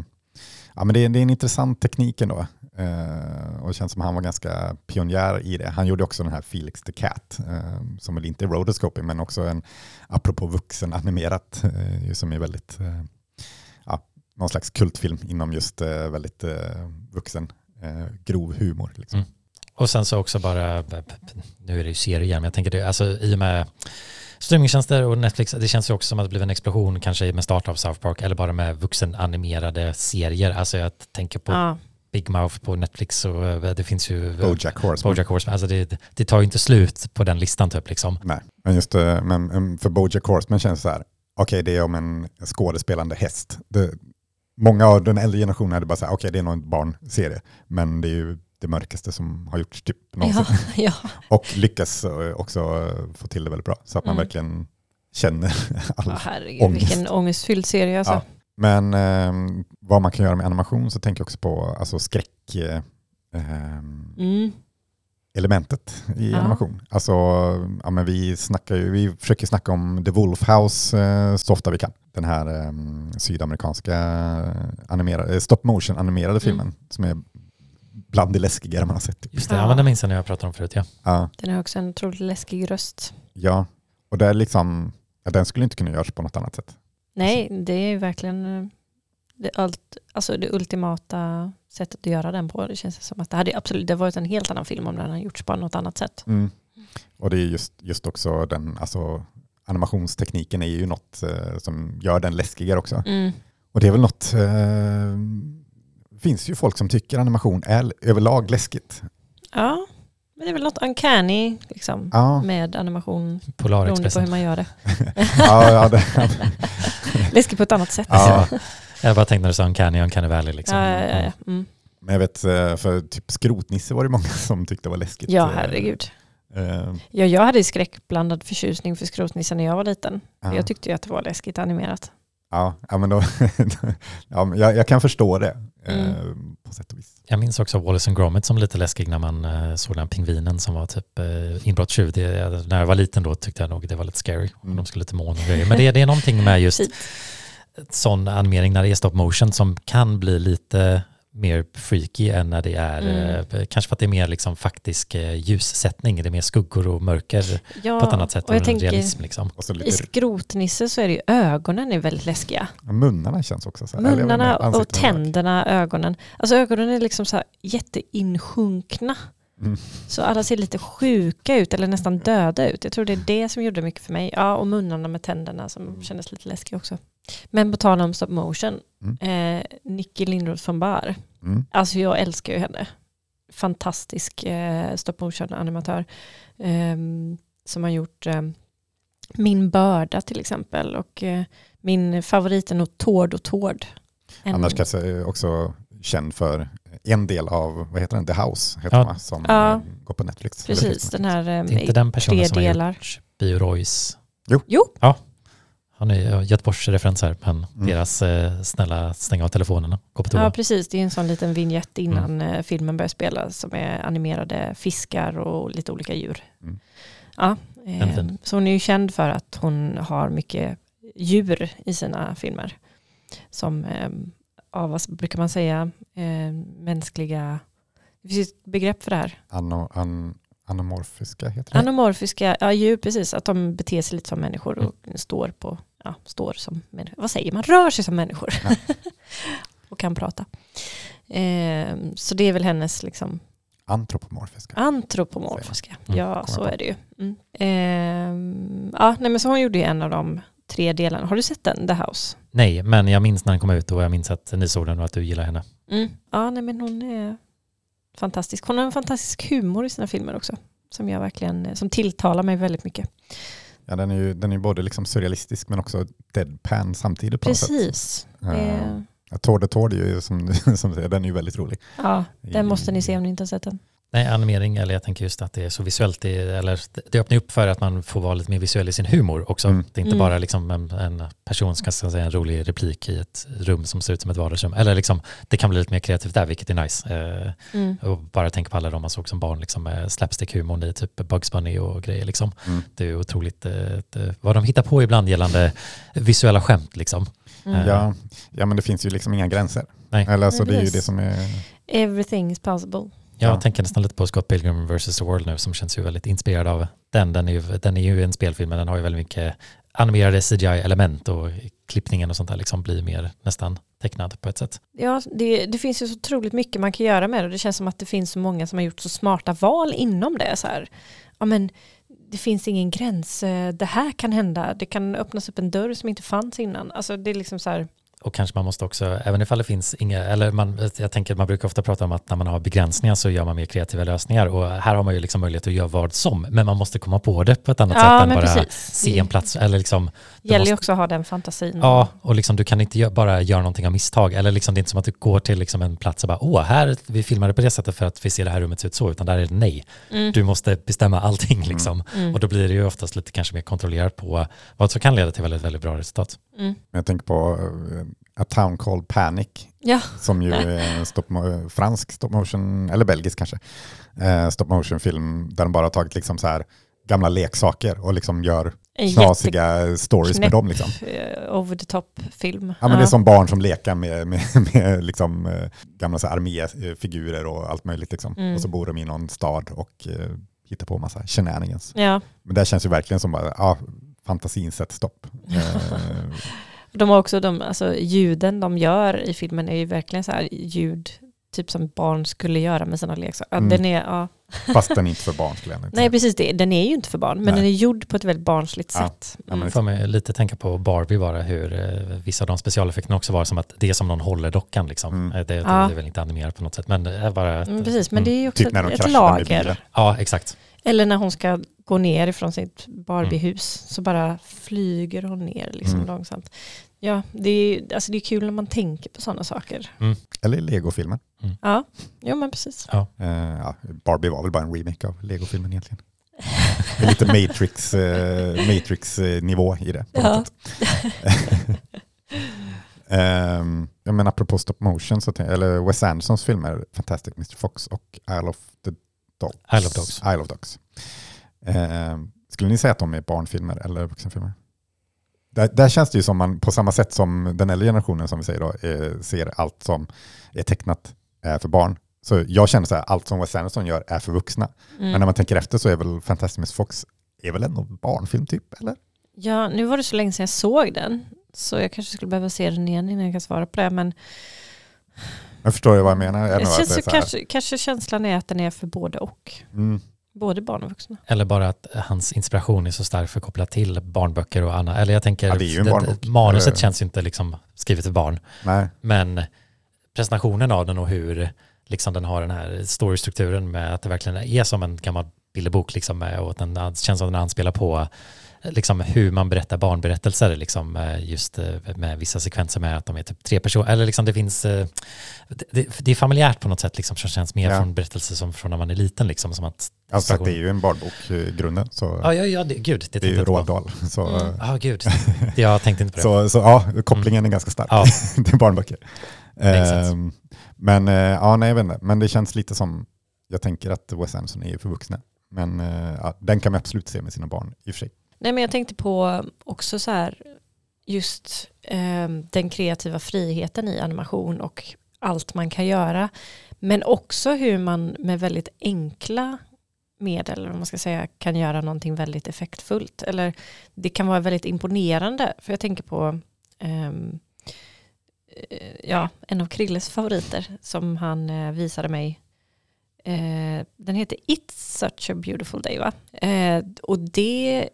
ja, men det, är, det är en intressant teknik ändå. Eh, och det känns som han var ganska pionjär i det. Han gjorde också den här Felix the Cat, eh, som väl inte är rotoscoping men också en, apropå vuxen animerat, eh, som är väldigt eh, ja, någon slags kultfilm inom just eh, väldigt eh, vuxen, eh, grov humor. Liksom. Mm. Och sen så också bara, nu är det ju serie igen, men jag tänker det, alltså i och med streamingtjänster och Netflix, det känns ju också som att det blev en explosion kanske med start av South Park eller bara med vuxenanimerade serier. Alltså jag tänker på Ja. Big Mouth på Netflix och eh, det finns ju Bojack Horseman. Bojack Horseman. Alltså det, det tar ju inte slut på den listan typ liksom. Nej, men just eh, men, men för Bojack Horseman känns det så här, okej det är om en skådespelande häst. Det, många av den äldre generationen hade bara så här, okej det är nog en barnserie, men det är ju det mörkaste som har gjorts typ någonsin. Ja, ja. Och lyckas eh, också eh, få till det väldigt bra, så att man Mm. verkligen känner all ja herregud, ångest. vilken ångestfylld serie alltså. Ja. Men eh, vad man kan göra med animation så tänker jag också på alltså, skräck eh, ehm, Mm. elementet i Ja. animation. Alltså, ja, men vi, snackar ju, vi försöker snacka om The Wolf House eh, så ofta vi kan. Den här eh, sydamerikanska animerade, stop motion animerade filmen som är bland det läskigare man har sett. Typ. Just det, Ja. ja. det minns jag när jag pratade om förut. Ja. Ja, Den har också en otroligt läskig röst. ja, och det är liksom, ja, den skulle inte kunna göras på något annat sätt. Nej, det är verkligen eh, det, allt, alltså det ultimata sättet att göra den på. Det känns som att det hade absolut det varit en helt annan film om den hade gjorts på något annat sätt. Mm. Och det är just, just också den, alltså animationstekniken är ju något eh, som gör den läskigare också. Mm. Och det är väl något, eh, finns ju folk som tycker animation är överlag läskigt. Ja, men det är väl något uncanny liksom, Ja, med animation beroende på hur man gör det. ja, ja, det, Läskigt på ett annat sätt. ja. Jag bara tänkte när du sa Uncanny, Uncanny Valley liksom. ja, ja, ja. Mm. Men jag vet, eh, för typ Skrotnisse var det många som tyckte var läskigt. ja Eh, herregud. eh, Ja, jag hade skräckblandad förtjusning för Skrotnissen när jag var liten. ja. Jag tyckte ju att det var läskigt animerat. Ja, ja, men då, ja, men jag, jag kan förstå det eh, Mm. på sätt och vis. Jag minns också Wallace and Gromit som lite läskig när man eh, såg den pingvinen som var typ eh, inbrottstjuv. Det- När jag var liten då tyckte jag nog det var lite scary. Mm. De skulle till månen och grejer. Men det, det är någonting med just sån animering när det är stop motion som kan bli lite mer freaky än när det är, Mm. eh, kanske för att det är mer liksom faktisk eh, ljussättning, det är mer skuggor och mörker Ja, på ett annat sätt och jag än tänker, realism. Liksom. Och så I lite, Skrotnisse så är det ju ögonen är väldigt läskiga. munnarna känns också så här. Munnarna och är- tänderna, ögonen. Alltså ögonen är liksom så här jätteinsjunkna. Mm. Så alla ser lite sjuka ut eller nästan döda ut. Jag tror det är det som gjorde mycket för mig. Ja, och munnarna med tänderna som Mm. kändes lite läskiga också. Men på tal om stop motion, Mm. eh, Nicky Lindroth von Bar. Mm. Alltså jag älskar ju henne. Fantastisk eh, stop motion animatör. ehm, som har gjort eh, Min börda till exempel. Och eh, min favorit är nog Tord och Tord. En- Annars kanske också känd för en del av, vad heter den, The House, heter Ja. va? som Ja. eh, går på Netflix. Precis, den här Det är eh, inte den personen som har gjort Bio Royce. Jo, Han är Göteborgs-referens här, men Mm. deras eh, snälla stänga av telefonerna, gå på toa. ja precis. Det är en sån liten vignett innan eh, filmen börjar spela som är animerade fiskar och lite olika djur. Mm. Ja, eh, så hon är ju känd för att hon har mycket djur i sina filmer. Som, eh, ja, vad brukar man säga, eh, mänskliga, det finns ett begrepp för det här. Ano, an, anomorfiska heter det. Anomorfiska ja, djur, precis. Att de beter sig lite som människor och Mm. står på, ja, står som människor. Vad säger man? Rör sig som människor. Ja. och kan prata. Eh, så det är väl hennes liksom Antropomorfiska. antropomorfiska. Mm, Ja, så på. är det ju. Mm. Eh, ja, nej, men så hon gjorde ju en av de tre delarna. Har du sett den, The House? Nej, men jag minns när den kom ut och jag minns att ni såg den och att du gillar henne. Mm. Ja, nej, men hon är fantastisk. Hon har en fantastisk humor i sina filmer också. Som jag verkligen, som tilltalar mig väldigt mycket. Ja, den är ju den är både liksom surrealistisk men också deadpan samtidigt på. Precis. Ja, Tord the Tord är ju som, som säger, den är ju väldigt rolig. Ja, den måste ni se om ni inte har sett den. Nej, animering, eller jag tänker just att det är så visuellt, det, eller det- det öppnar upp för att man får vara lite mer visuell i sin humor också. Mm. Det är inte Mm. bara liksom en, en person som ska säga en rolig replik i ett rum som ser ut som ett vardagsrum. Eller liksom, det kan bli lite mer kreativt där, vilket är nice. Eh, Mm. och bara tänka på alla de man såg som barn, liksom, med slapstick-humorn i typ Bugs Bunny och grejer. Liksom. Mm. Det är otroligt eh, det, vad de hittar på ibland gällande visuella skämt. Liksom. Mm. Ja, ja, men det finns ju liksom inga gränser. Nej. Eller alltså, Nej, det är ju det som är... Everything is possible. Jag Ja. tänker nästan lite på Scott Pilgrim vs. The World nu som känns ju väldigt inspirerad av den. Den är ju, den är ju en spelfilm men den har ju väldigt mycket animerade CGI-element och klippningen och sånt där liksom blir mer nästan tecknad på ett sätt. Ja, det, det finns ju så otroligt mycket man kan göra med det. och Det känns som att det finns så många som har gjort så smarta val inom det. Så här, ja, men det finns ingen gräns. Eh, Det här kan hända. Det kan öppnas upp en dörr som inte fanns innan. Alltså det är liksom så här, Och kanske man måste också, även ifall det finns inga, eller man, jag tänker man brukar ofta prata om att när man har begränsningar så gör man mer kreativa lösningar och här har man ju liksom möjlighet att göra vad som, men man måste komma på det på ett annat ja sätt än bara precis. se en plats eller liksom Det gäller ju måste- också att ha den fantasin. Ja, och liksom, du kan inte gö- bara göra någonting av misstag. Eller liksom, det är inte som att du går till liksom en plats och bara, åh, här, vi filmade på det sättet för att vi ser det här rummet se ut så, utan där är det nej. Mm. Du måste bestämma allting liksom. Mm. Och då blir det ju oftast lite kanske mer kontrollerat på vad som kan leda till väldigt, väldigt bra resultat. Mm. Jag tänker på uh, A Town Called Panic Ja, som ju är stop, fransk stop motion, eller belgisk kanske, eh, stop motion film där de bara har tagit liksom så här gamla leksaker och liksom gör knasiga stories med dem. Liksom. eh, over the top film. Ja, men Det är som barn som leker med, med, med liksom, eh, gamla så arméfigurer och allt möjligt. Liksom. Mm. Och så bor de i någon stad och eh, hittar på massa shenanigans. Ja, Men det känns ju verkligen som bara, ja, fantasin sätter stopp. Eh, de har också de, alltså ljuden de gör i filmen är ju verkligen så här ljud, typ som barn skulle göra med sina leksaker. Ja, Mm. Den är, ja. fast den är inte för barn skulle jag inte Nej precis, det, den är ju inte för barn, men Nej. den är gjord på ett väldigt barnsligt Ja. sätt. Ja, men Mm. det- Får mig lite tänka på Barbie bara, hur eh, vissa av de specialeffekterna också var som att det är som någon håller dockan liksom. Mm. Eh, Det, det, Ja. det är väl inte animerat på något sätt, men det är bara... Mm, precis, men det är ju också Typ när de ett, ett lager. Ja, exakt. Eller när hon ska gå ner ifrån sitt Barbiehus så bara flyger hon ner liksom Mm. långsamt. Ja, det är, alltså det är kul när man tänker på sådana saker. Eller Lego-filmen. Ja, jo men precis. Eh, ja, Barbie var väl bara en remake av Lego-filmen egentligen. Det är lite Matrix, eh, Matrix-nivå i det. På Ja. um, ja, men apropå stop motion, så eller Wes Andersons filmer, Fantastic Mr. Fox och Isle of the Dogs. Isle of Dogs. Isle of Dogs. Ehm, skulle ni säga att de är barnfilmer eller vuxenfilmer? där, där känns det ju som man, på samma sätt som den äldre generationen som vi säger då, eh, ser allt som är tecknat är för barn. Så jag känner så här, allt som Wes Anderson gör är för vuxna. Mm. Men när man tänker efter så är väl Fantastic Miss Fox är väl ändå barnfilm typ, eller? Ja, nu var det så länge sedan jag såg den. Så jag kanske skulle behöva se den igen innan jag kan svara på det. Men Jag förstår ju vad jag menar. det Även om känns jag ju kanske, kanske känslan är att den är för både och. Mm, Både barn och vuxna. Eller bara att hans inspiration är så stark för kopplat till barnböcker och annat. Eller jag tänker, Ja, det är ju en barnbok. manuset Eh. känns ju inte liksom skrivet för barn. nej, Men presentationen av den och hur liksom den har den här storystrukturen med att det verkligen är som en gammal bilderbok liksom med, och att den känns som den anspelar på liksom hur man berättar barnberättelser liksom eh, just eh, med vissa sekvenser med att de är typ tre personer eller liksom det finns eh, det, det är familjärt på något sätt liksom som känns mer Ja. från berättelser som från när man är liten liksom som att alltså att det är ju en barnbok i grunden. Så ja ja ja det, gud det det är ju på. Dahl. Så, Mm. Ja gud jag tänkte inte på det så, så ja, kopplingen är ganska stark Ja. till barnböcker. Ehm, men ja, nej, jag vet inte. Men det känns lite som, jag tänker att Wes Anderson är för vuxna. Men ja, den kan man absolut se med sina barn i och för sig. Nej, men jag tänkte på också så här, just eh, den kreativa friheten i animation och allt man kan göra. Men också hur man med väldigt enkla medel, eller man ska säga, kan göra någonting väldigt effektfullt. Eller det kan vara väldigt imponerande, för jag tänker på ehm, eh, ja, en av Krilles favoriter som han eh, visade mig. Eh, den heter It's such a beautiful day va? Eh, och det,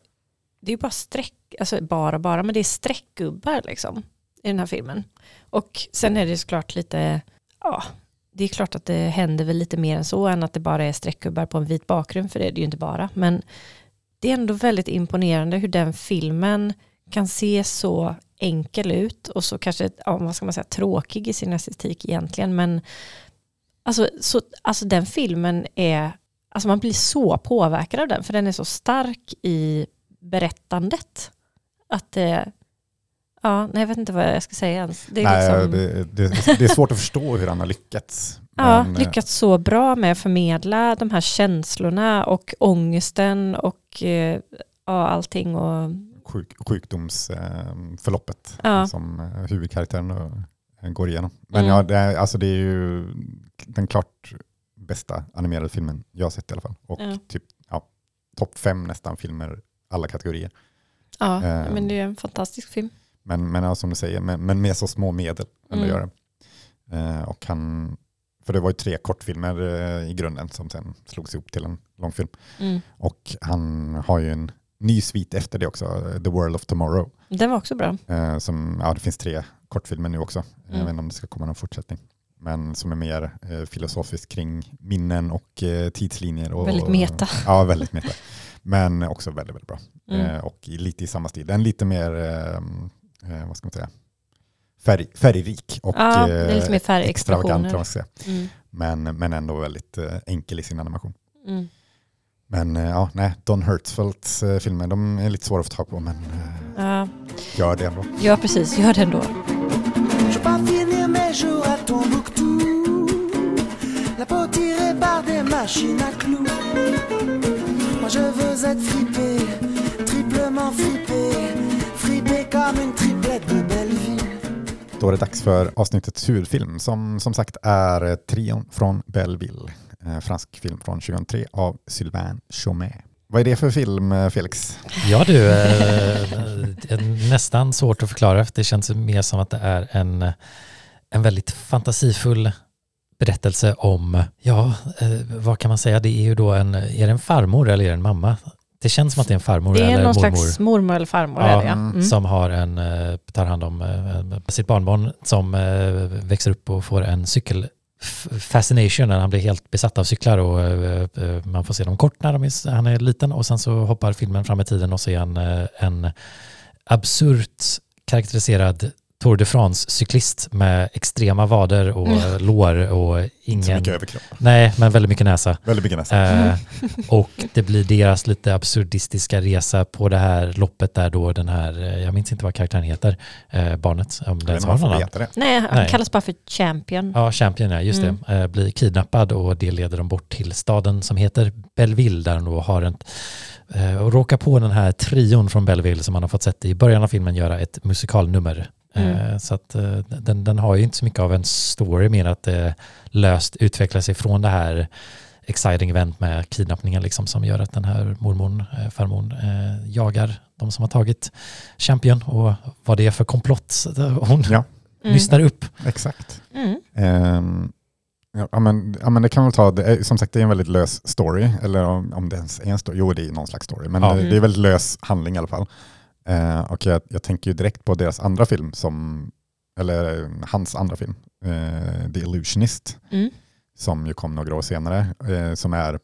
det är bara streck, alltså bara bara, men det är streckgubbar liksom i den här filmen. Och sen är det såklart lite, ja, det är klart att det händer väl lite mer än så än att det bara är streckgubbar på en vit bakgrund, för det är det ju inte bara. Men det är ändå väldigt imponerande hur den filmen kan se så enkel ut och så kanske, ja, vad ska man säga, tråkig i sin estetik egentligen. Men alltså, så, alltså den filmen är, alltså man blir så påverkad av den, för den är så stark i berättandet. Att det, ja, nej jag vet inte vad jag ska säga ens. Det är nej, liksom, det, det, det är svårt att förstå hur han har lyckats. ja, Men, eh, lyckats så bra med att förmedla de här känslorna och ångesten och eh, ja, allting. Och, sjuk, sjukdomsförloppet Ja. som eh, huvudkaraktären eh, går igenom. Men Mm. ja, det är, alltså det är ju den klart bästa animerade filmen jag har sett i alla fall. Och Ja. typ ja, topp fem nästan filmer, alla kategorier. ja, Eh. men det är en fantastisk film. Men, men ja, som du säger, men, men med så små medel Mm. gör det. Eh, och han, för det var ju tre kortfilmer eh, i grunden som sen slogs ihop till en långfilm. Mm. Och han har ju en ny svit efter det också, eh, The World of Tomorrow. Den var också bra. Eh, som, ja, det finns tre kortfilmer nu också. Jag Mm. vet inte om det ska komma någon fortsättning. Men som är mer eh, filosofisk kring minnen och eh, tidslinjer. Och, Väldigt meta. Ja, väldigt meta. Men också väldigt, väldigt bra. Mm. Eh, och lite i samma stil. Den lite mer, eh, eh, vad ska man säga, färg, färgrik och Ja, det är lite mer extravagant. man säga. Mm. Men, men ändå väldigt eh, enkel i sin animation. Mm. Men eh, ja, nej, Don Hertzfeldts eh, filmer, de är lite svåra att få tag på, men eh, Ja, gör det ändå. ja, precis. Gör det ändå. La peau tirée par des machines à clous Moi je veux être fripé, triplement fripé Fripé comme une triplette de Belleville Då är det dags för avsnittets huvudfilm som som sagt är eh, Trion från Belleville. Eh, fransk film från 2003 av Sylvain Chomet. Vad är det för film eh, Felix? Ja du, eh, det är nästan svårt att förklara. Det känns mer som att det är en, en väldigt fantasifull berättelse om, ja, eh, vad kan man säga? Det är ju då en, är det en farmor eller är det en mamma? Det känns som att det är en farmor Det är eller någon mormor. slags mormor eller farmor. Ja, det, ja. mm, som har en, eh, tar hand om eh, sitt barnbarn som växer upp och får en cykel fascination när han blir helt besatt av cyklar och man får se dem kort när är, han är liten och sen så hoppar filmen fram i tiden och så är han en absurt karaktäriserad Tour de France-cyklist med extrema vader och Mm. lår och Inte så ingen... mycket överkropp. Nej, men väldigt mycket näsa. Väldigt mycket nästan. Eh, och det blir deras lite absurdistiska resa på det här loppet där då den här, eh, jag minns inte vad karaktären heter, eh, barnet, om den har någon namn. Nej, han Nej. kallas bara för champion. Ja, Champion, ja, just Mm. det. Eh, blir kidnappad och det leder dem bort till staden som heter Belleville där de då har en eh, och råkar på den här trion från Belleville som man har fått sett i början av filmen göra ett musikalnummer. Mm. Eh, Så att eh, den, den har ju inte så mycket av en story mer att det löst utvecklar sig från det här exciting event med kidnappningen liksom som gör att den här mormon, eh, farmor eh, jagar de som har tagit Champion och vad det är för komplott hon Ja. Mm. nystar upp. Exakt. Mm. Ehm, ja, men, ja, men det kan väl ta, det är, som sagt det är en väldigt lös story, eller om, om det ens är en story, jo det är någon slags story, men Ja. det, det är väldigt lös handling i alla fall. Eh, och jag, jag tänker ju direkt på deras andra film, som, eller hans andra film, eh, The Illusionist, Mm. som ju kom några år senare, eh, som är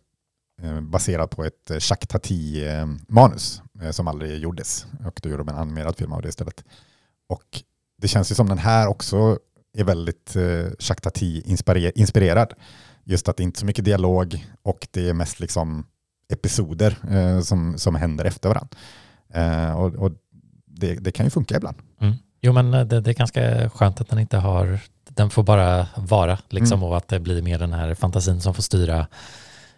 eh, baserad på ett eh, Jacques Tati-manus eh, som aldrig gjordes. Och då gjorde de en animerad film av det istället. Och det känns ju som den här också är väldigt Jacques Tati-inspirerad. Just att det inte är så mycket dialog och det är mest liksom episoder som, som händer efter varandra. Eh, och och det, det kan ju funka ibland. Jo men eh, det, det är ganska skönt att den inte har, den får bara vara liksom Mm. och att det blir mer den här fantasin som får styra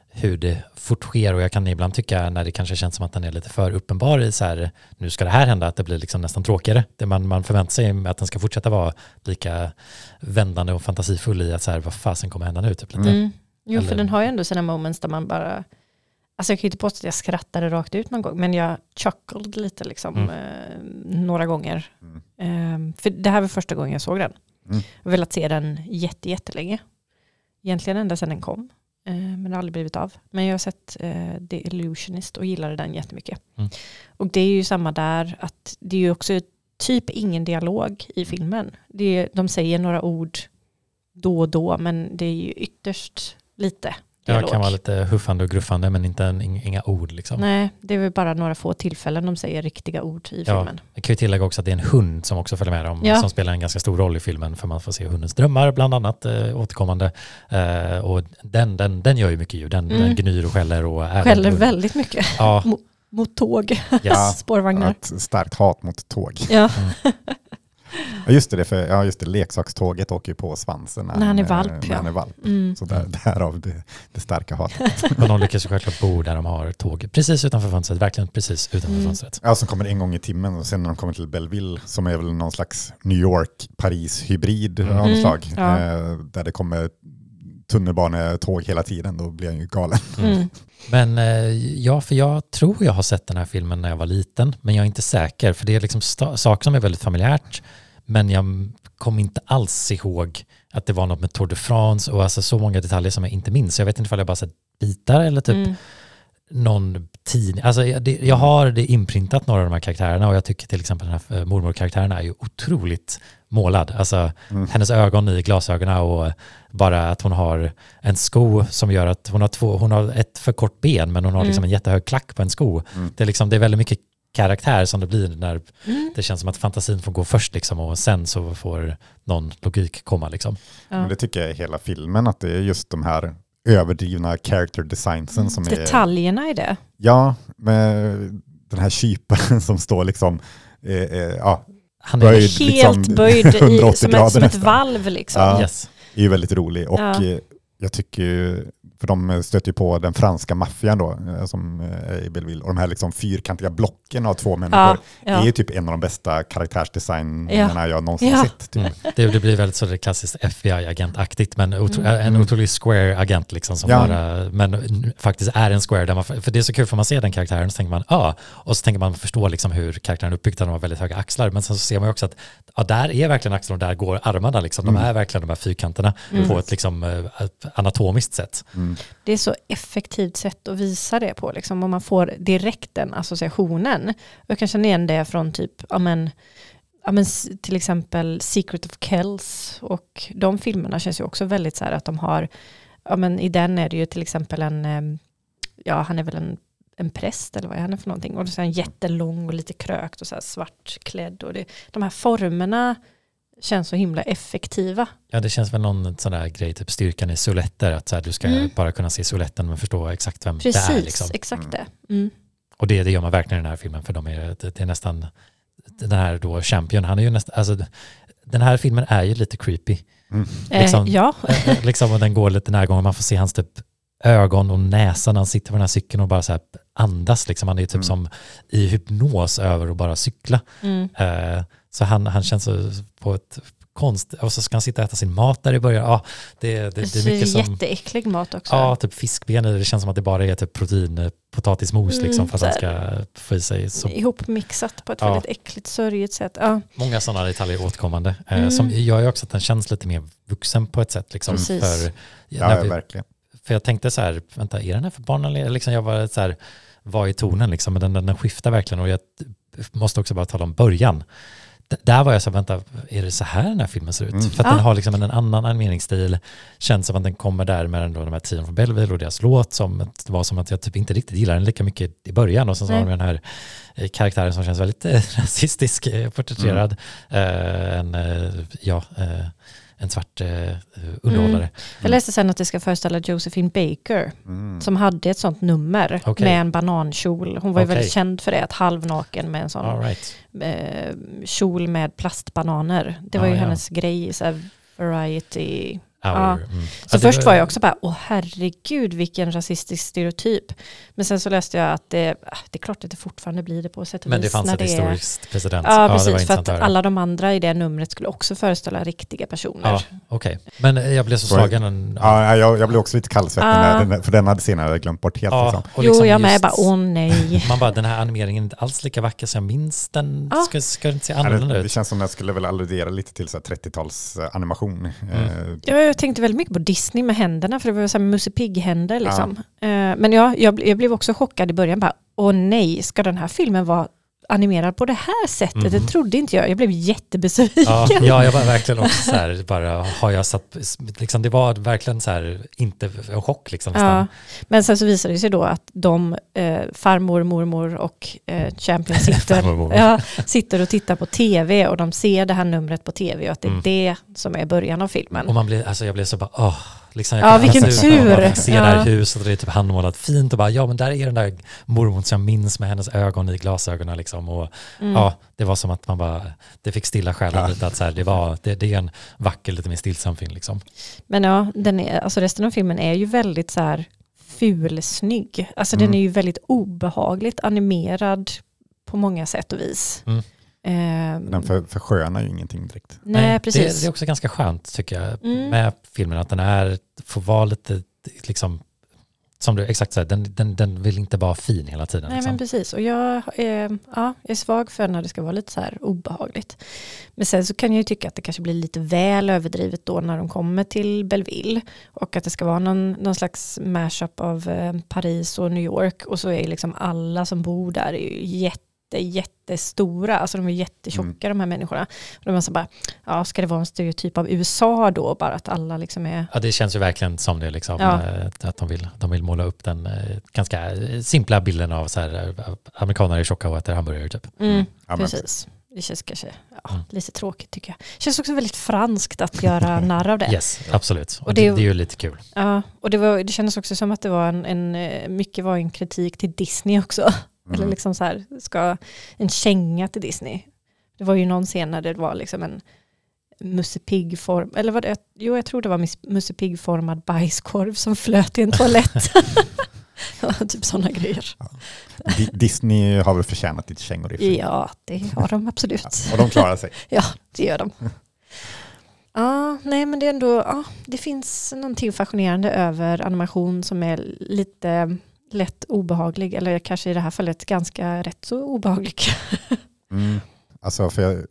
hur det fort sker och jag kan ibland tycka när det kanske känns som att den är lite för uppenbar i så här, nu ska det här hända, att det blir liksom nästan tråkigare. Det man, man förväntar sig att den ska fortsätta vara lika vändande och fantasifull i att så här, vad fasen kommer hända nu? Typ lite. Mm. Jo, för Eller- den har ju ändå sina moments där man bara, alltså jag kan ju inte påstå att jag skrattade rakt ut någon gång, men jag chuckled lite liksom Mm. eh, några gånger. Mm. Eh, för det här var första gången jag såg den. Mm. Jag har velat se den jätte, jättelänge. Egentligen ända sedan den kom, eh, men det har aldrig blivit av. Men jag har sett eh, The Illusionist och gillade den jättemycket. Mm. Och det är ju samma där, att det är ju också typ ingen dialog i filmen. Det är, de säger några ord då och då, men det är ju ytterst lite dialog. Jag kan vara lite huffande och gruffande men inte en, inga ord liksom. Nej, det är väl bara några få tillfällen de säger riktiga ord i Ja. filmen. Jag kan ju tillägga också att det är en hund som också följer med dem, Ja. som spelar en ganska stor roll i filmen, för man får se hundens drömmar bland annat eh, återkommande. Eh, och den, den, den gör ju mycket ljud, den, Mm. den gnyr och skäller och Skäller en- väldigt mycket Ja, mot tåg, Ja, spårvagnar. Ett starkt hat mot tåg. Ja, Ja, just det, för, ja, just det, leksakståget åker ju på svansen När han är valp, När ja. han är valp. mm. Så där, därav det, det starka hatet. och de lyckas ju självklart bo där de har tåg precis utanför fönstret, verkligen precis utanför Mm. fönstret. Ja, som kommer en gång i timmen och sen när de kommer till Belleville som är väl någon slags New York-Paris-hybrid Mm. av något Mm, slag. ja. Eh, där det kommer tunnelbanetåg hela tiden, då blir han ju galen. Mm. Men eh, ja, för jag tror jag har sett den här filmen när jag var liten, men jag är inte säker, för det är liksom saker som är väldigt familjärt, men jag kom inte alls ihåg att det var något med Tour de France och alltså så många detaljer som jag inte minns. Jag vet inte om jag bara sett bitar eller typ Mm. någon tidning. Alltså jag, det, jag har det inprintat några av de här karaktärerna och jag tycker till exempel den här eh, mormor-karaktären är ju otroligt målad. Alltså Mm. hennes ögon i glasögonen och bara att hon har en sko som gör att hon har, två, hon har ett för kort ben men hon har Mm. liksom en jättehög klack på en sko. Mm. Det, är liksom, det är väldigt mycket karaktär som det blir när Mm. det känns som att fantasin får gå först liksom och sen så får någon logik komma liksom. Ja. Men det tycker jag är hela filmen, att det är just de här överdrivna character designsen som är... Detaljerna i det. Ja, med den här kyparen som står liksom... Eh, eh, ja, Han Böjd. är, liksom Helt böjd i, 180 som, ett, som ett valv liksom. Ja. yes. är ju väldigt rolig. Och Ja. eh, jag tycker för de stöter ju på den franska maffian då, eh, som eh, är i Belleville. Och de här liksom fyrkantiga blocken av två människor Ja, är ja. ju typ en av de bästa karaktärsdesignerna jag någonsin Ja. sett. Typ. Mm. Det, det blir väldigt så det klassiskt FBI-agentaktigt, men otro, Mm. en otrolig square-agent liksom som Ja. bara, men faktiskt är en square. Där man, för det är så kul för man ser den karaktären så tänker man, ja, ah, och så tänker man förstå liksom hur karaktären är uppbyggd, de har väldigt höga axlar, men sen så ser man ju också att ja, där är verkligen axlarna och där går armarna liksom. De Mm. är verkligen de här fyrkanterna Mm. på ett liksom eh, anatomiskt sätt. Mm. Det är så effektivt sätt att visa det på, liksom, och man får direkt den associationen. Jag kan känna igen det från typ, ja men, ja men till exempel Secret of Kells och de filmerna känns ju också väldigt så här att de har, ja men i den är det ju till exempel en, ja han är väl en, en präst eller vad är han för någonting och så är han jättelång och lite krökt och så här svartklädd och det, de här formerna känns så himla effektiva. Ja, det känns väl någon sån där grej, typ styrkan i soletter, att så här, du ska Mm. bara kunna se soletten men förstå exakt vem Precis, det är. Liksom. exakt det. Mm. Och det, det gör man verkligen i den här filmen, för de är, det, det är nästan, den här då Champion, han är ju nästan, alltså den här filmen är ju lite creepy. Mm. Liksom- Eh, ja, Eh, eh, liksom, och den går lite närgången, man får se hans typ ögon och näsa när han sitter på den här cykeln och bara så här andas. Liksom. Han är typ Mm. som i hypnos över att bara cykla. mm. Eh, så han, han känns så på ett konst, och så ska han sitta och äta sin mat där i början. Ja, det, det, det det är mycket är som... jätteäcklig mat också. Ja, typ fiskben. Det känns som att det bara är typ protein, eh, potatismos Mm, liksom, för att han ska få i sig så Ihopmixat på ett Ja. väldigt äckligt, sörjigt sätt. Ja, många sådana detaljer återkommande. Eh, Mm. Som gör ju också att den känns lite mer vuxen på ett sätt. Liksom, Precis. för, Ja, när vi, verkligen. för jag tänkte så här, vänta, är den här för barn? Eller liksom jag var så här, var i tonen liksom, men den, den, den skiftar verkligen och jag måste också bara tala om början. Där var jag så vänta, är det så här den här filmen ser ut? Mm. För att Ja. den har liksom en, en annan animeringsstil, känns som att den kommer där med de här tiden från Belleville och deras låt som att- det var som att jag typ inte riktigt gillar den lika mycket i början och sen så har Nej. de den här eh, karaktären som känns väldigt eh, rasistisk eh, porträtterad. Eh, en, eh, ja, eh, en svart eh, underhållare. Jag läste sen att det ska föreställa Josephine Baker Mm. som hade ett sånt nummer Okej. med en banankjol. Hon var ju Okej. väldigt känd för det, att halvnaken med en sån All right. eh, kjol med plastbananer. Det var Ja, ju ja. hennes grej, så här variety. Hour. Ja. Mm. Så Ja, det först var jag också bara, åh herregud vilken rasistisk stereotyp. Men sen så läste jag att det, ah, det är klart att det fortfarande blir det på sätt och Men det vis. fanns när ett är- historiskt precedens. Ja, det var precis. för att alla de andra i det numret skulle också föreställa riktiga personer. Ja, okej. Men eh, jag blev så slagen. Ja, jag, jag blev också lite kallsvettig, när den- för den hade jag glömt bort helt. Ja, Liksom. och jo, liksom jag med. Bara, åh nej. Man bara, den här animeringen är inte alls lika vacker som jag minns den. Ja. Ska, ska den inte se Ja, annorlunda det, det ut? känns som att jag skulle väl alludera lite till så här 30-tals eh, animation. Mm. Ja, jag tänkte väldigt mycket på Disney med händerna, för det var så här Musse Pigg-händer. Liksom. Eh, Men ja, jag, jag blev också chockad i början. Bara, åh nej, ska den här filmen vara animerad på det här sättet? Det Mhm. trodde inte jag. Jag blev jättebesviken. Ja, ja, jag var verkligen också så här, bara har jag satt, liksom det var verkligen så här, inte en chock liksom. Ja, men sen så visade det sig då att de, eh, farmor, mormor och eh, Champion sitter, Farmor, ja, sitter och tittar på tv och de ser det här numret på tv och att det är Mm. det som är början av filmen. Och man blev, alltså jag blev så bara, åh, liksom jag Ja, vilken ut man tur. bara fick se det här huset och det är typ handmålat fint och bara, ja men där är den där mormor som jag minns med hennes ögon i glasögonen liksom och Mm. ja, det var som att man bara, det fick stilla själen Ja. lite att så här, det var, det, det är en vacker, lite mer stillsam film liksom. Men ja, den är, alltså resten av filmen är ju väldigt så här fulsnygg. Alltså Mm. den är ju väldigt obehagligt animerad på många sätt och vis. Mm. Ehm, Den för, förskönar ju ingenting direkt. nej, Det, precis. det är också ganska skönt tycker jag Mm. med filmen, att den är, får vara lite, liksom, som du exakt säger, den, den, den vill inte vara fin hela tiden. Nej liksom. men precis, och jag är, ja, jag är svag för när det ska vara lite så här obehagligt. Men sen så kan jag ju tycka att det kanske blir lite väl överdrivet då när de kommer till Belleville. Och att det ska vara någon, någon slags mashup av eh, Paris och New York. Och så är liksom alla som bor där är ju jätte, jättestora. Alltså de är jättetjocka de här människorna. Och man så bara, ja ska det vara en stereotyp av USA då? Bara att alla liksom är Ja, det känns ju verkligen som det, liksom, Ja. eh, att de vill, de vill måla upp den eh, ganska eh, simpla bilden av så här, amerikaner är tjocka och äter hamburgare typ. Mm, Ja, men- precis. Det känns kanske ja, Mm. lite tråkigt tycker jag. Det känns också väldigt franskt att göra narr av det. Yes, absolut. Och Och det, det- är ju lite kul. Ja, och det, var, det kändes också som att det var en, en, mycket var en kritik till Disney också. Eller Mm. liksom så här, ska en känga till Disney. Det var ju någon scen när det var liksom en Musse Pigg-form, eller var det, jo jag tror det var Musse Pigg-formad bajskorv som flöt i en toalett. Ja, typ sådana grejer. Di- Disney har väl förtjänat lite kängor i sig. Ja, det har de absolut. Och de klarar sig. Ja, det gör de. Ja, nej men det är ändå, ja, det finns någonting fascinerande över animation som är lite lätt obehaglig, eller kanske i det här fallet ganska rätt så obehaglig. Mm. Alltså för jag,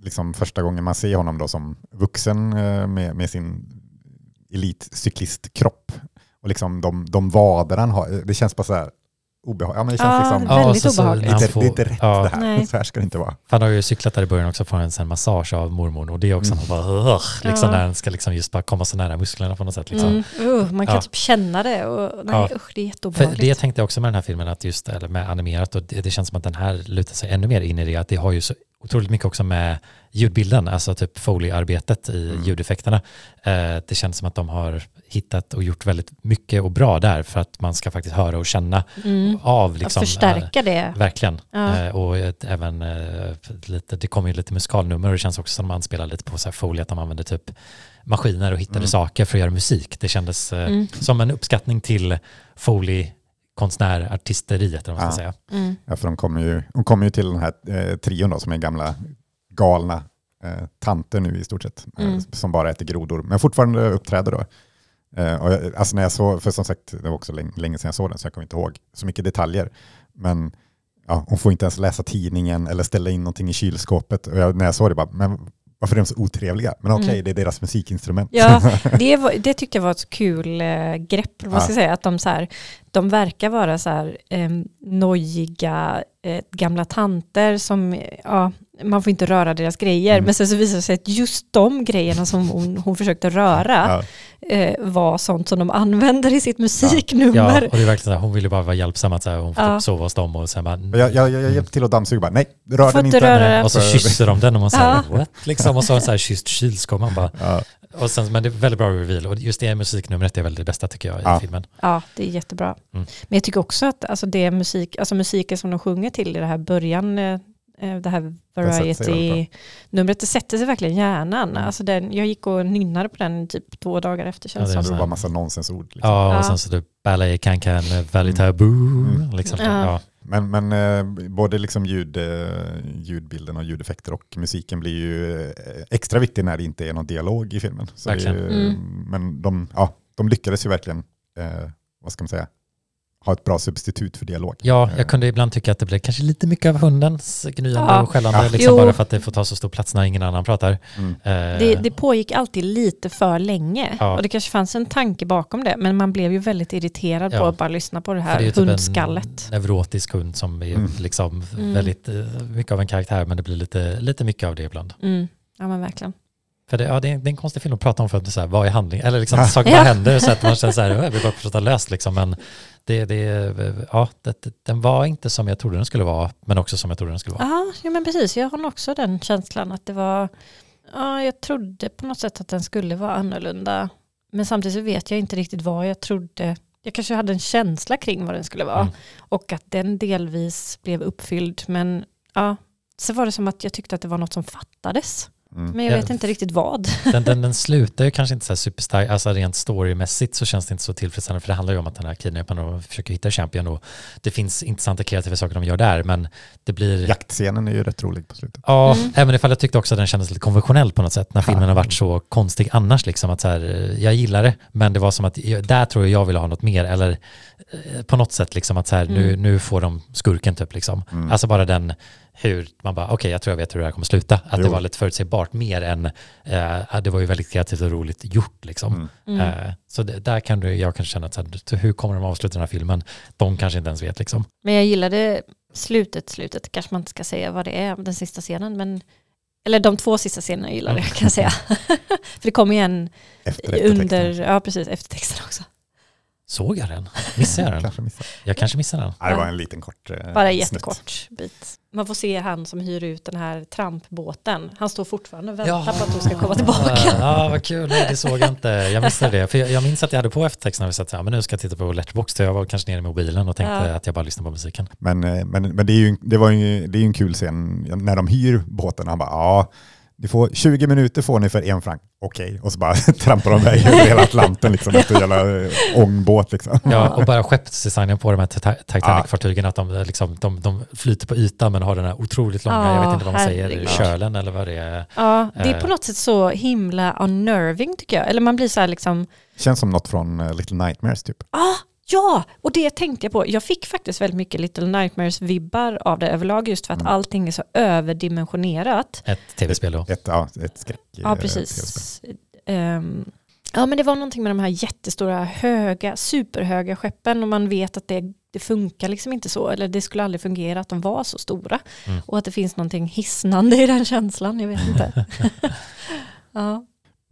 liksom första gången man ser honom då som vuxen eh, med, med sin elitcyklistkropp och liksom de, de vader han har, eh, det känns bara så här obehagligt. Ja, men det känns Ja, liksom, Väldigt så- så obehagligt. det, är han inte, får- inte rätt ja, det här. Nej. Så här ska det inte vara. Han har ju cyklat där i början också får en sån massage av mormor och det är också Mm. mm. bara, liksom Ja. när han ska liksom just bara komma så nära musklerna på något sätt. Liksom. Mm. Uh, man kan Ja. typ känna det och nej Ja. usch det är För jätteobehagligt. det tänkte jag också med den här filmen, att just eller med animerat och det, det känns som att den här lutar sig ännu mer in i det, att det har ju så otroligt mycket också med ljudbilden, alltså typ Foley-arbetet i Mm. ljudeffekterna. Eh, det känns som att de har hittat och gjort väldigt mycket och bra där för att man ska faktiskt höra och känna Mm. av liksom, att förstärka det. eh, verkligen. Ja. Eh, och ett, även eh, lite, det kommer ju lite musikalnummer och det känns också som man spelar lite på så här Foley att de använder typ maskiner och hittade Mm. saker för att göra musik. Det kändes eh, Mm. som en uppskattning till Foley konstnär, artisteriet eller vad man ska Ja. säga. Mm. Ja, för de kommer ju, de kommer ju till den här eh, trion då, som är gamla galna eh, tanter nu i stort sett, eh, Mm. som bara äter grodor, men fortfarande uppträder då. Eh, och jag, alltså när jag såg, för som sagt, det var också länge, länge sedan jag såg den, så jag kommer inte ihåg så mycket detaljer. Men ja, hon får inte ens läsa tidningen eller ställa in någonting i kylskåpet. Och jag, när jag såg det bara, men varför är de så otrevliga? Men okej, Mm. det är deras musikinstrument. Ja, det, var, det tyckte jag var ett kul eh, grepp. Vad ska Ja. säga, att de, så här, de verkar vara så här, eh, nojiga eh, gamla tanter som, ja, man får inte röra deras grejer. Mm. Men sen så visar det sig att just de grejerna som hon, hon försökte röra Ja, eh, var sånt som de använder i sitt Ja, musiknummer. och det är verkligen så här, hon ville bara vara hjälpsam att så här, hon får Ja. typ sova hos dem och sen bara, Och jag, jag, jag hjälpte till att dammsuga bara, nej, rör Får den inte röra den. och så kysser de den och man säger Ja. what? Liksom, och så så här kysst kylskåp. Man bara, Ja, och sen, men det är väldigt bra reveal och just det musiknumret är väl det bästa tycker jag i Ja. filmen. Ja, det är jättebra. Mm. Men jag tycker också att alltså det musik, alltså musiken som de sjunger till i det här början, eh, det här väldigt variety-numret, det sätter sig verkligen i hjärnan. Mm. Alltså den, jag gick och nynnade på den typ två dagar efter Ja, känns det det var bara massa nonsensord. Liksom. Ja, Ja. och sen så typ ballet, valley Mm. taboo. Mm. Liksom. Ja. Ja. Men, men eh, både liksom ljud, eh, ljudbilden och ljudeffekter och musiken blir ju eh, extra viktig när det inte är någon dialog i filmen. Ju, Mm. Men de, ja, de lyckades ju verkligen, eh, vad ska man säga, ha ett bra substitut för dialog. Ja, Eh, jag kunde ibland tycka att det blev kanske lite mycket av hundens gnyande Ja. och skällande, Ja. liksom Jo. bara för att det får ta så stor plats när ingen annan pratar. Mm. Eh, Det, det pågick alltid lite för länge Ja. och det kanske fanns en tanke bakom det men man blev ju väldigt irriterad Ja. på att bara lyssna på det för här det är typ hundskallet. en neurotisk hund som är Mm. liksom Mm. väldigt eh, mycket av en karaktär, men det blir lite, lite mycket av det ibland. Mm. Ja men verkligen. För det, ja, det, är, det är en konstig film att prata om för att det är så här, vad är handling? Eller liksom Ja. saker Ja. bara händer så att man känner så här, jag vill bara prata löst liksom. Men det, det, ja, det, den var inte som jag trodde den skulle vara, men också som jag trodde den skulle vara. Ja, ja men precis. Jag har också den känslan att det var, ja jag trodde på något sätt att den skulle vara annorlunda. Men samtidigt så vet jag inte riktigt vad jag trodde. Jag kanske hade en känsla kring vad den skulle vara. Mm. Och att den delvis blev uppfylld. Men ja, så var det som att jag tyckte att det var något som fattades. Mm. Men jag Ja. vet inte riktigt vad. Den, den, den slutar ju kanske inte så här superstark, alltså rent storymässigt så känns det inte så tillfredsställande för det handlar ju om att den här kidnapparen och försöker hitta Champion och det finns intressanta kreativa saker de gör där men det blir Jaktscenen är ju rätt rolig på slutet. Ja, Mm. även ifall jag tyckte också att den kändes lite konventionell på något sätt när filmen har varit så konstig annars. Liksom, att så här, jag gillar det, men det var som att jag- där tror jag jag ville ha något mer. Eller eh, på något sätt liksom att så här, nu, Mm. nu får de skurken typ. Liksom. Mm. Alltså bara den hur man bara, okej jag tror jag vet hur det här kommer sluta. Att det Jo. var lite förutsägbart mer än, eh, det var ju väldigt kreativt och roligt gjort liksom. Mm. Mm. Eh, så det, där kan du, jag kanske känna att så här, hur kommer de avsluta den här filmen? De kanske inte ens vet liksom. Men jag gillade slutet, slutet kanske man inte ska säga vad det är, den sista scenen. Men, eller de två sista scenerna jag gillade kan jag säga. För det kommer igen under, ja precis, eftertexten också. Såg jag den? Missade jag den? Kanske missade. Jag kanske missade den. Ja, det var en liten kort eh, Bara jättekort bit. Man får se han som hyr ut den här trampbåten. Han står fortfarande och väntar på att de ska komma tillbaka. Ja, vad kul. Nej, det såg jag inte. Jag missade det. För jag, jag minns att jag hade på eftertexten när vi satt så här, men nu ska jag titta på Letterboxd. Så jag var kanske nere i mobilen och tänkte Ja. att jag bara lyssnade på musiken. Men, eh, men, men det är ju, det var ju, det är ju en kul scen när de hyr båten. Han bara, ja, ni får 20 minuter får ni för en franc. Okej, och så bara trampar de iväg över hela Atlanten liksom, efter en jävla eh, ångbåt liksom. Ja, och bara skeppsdesignen på de här Tita- Titanic-fartygen, att de, liksom, de, de flyter på ytan men har den här otroligt långa, Ja, jag vet inte vad man säger, herregud. kölen eller vad det är. Ja, det är Eh. på något sätt så himla unnerving tycker jag. Eller man blir så här liksom, Känns som något från eh, Little Nightmares typ. ah, ja, och det tänkte jag på. Jag fick faktiskt väldigt mycket Little Nightmares-vibbar av det överlag just för att Mm. allting är så överdimensionerat. Ett tv-spel då. Ett, ja, ett skräck. eh, Ja, precis. Ehm, ja, men det var någonting med de här jättestora, höga, superhöga skeppen och man vet att det, det funkar liksom inte så, eller det skulle aldrig fungera att de var så stora. Mm. Och att det finns någonting hisnande i den känslan, jag vet inte. ja.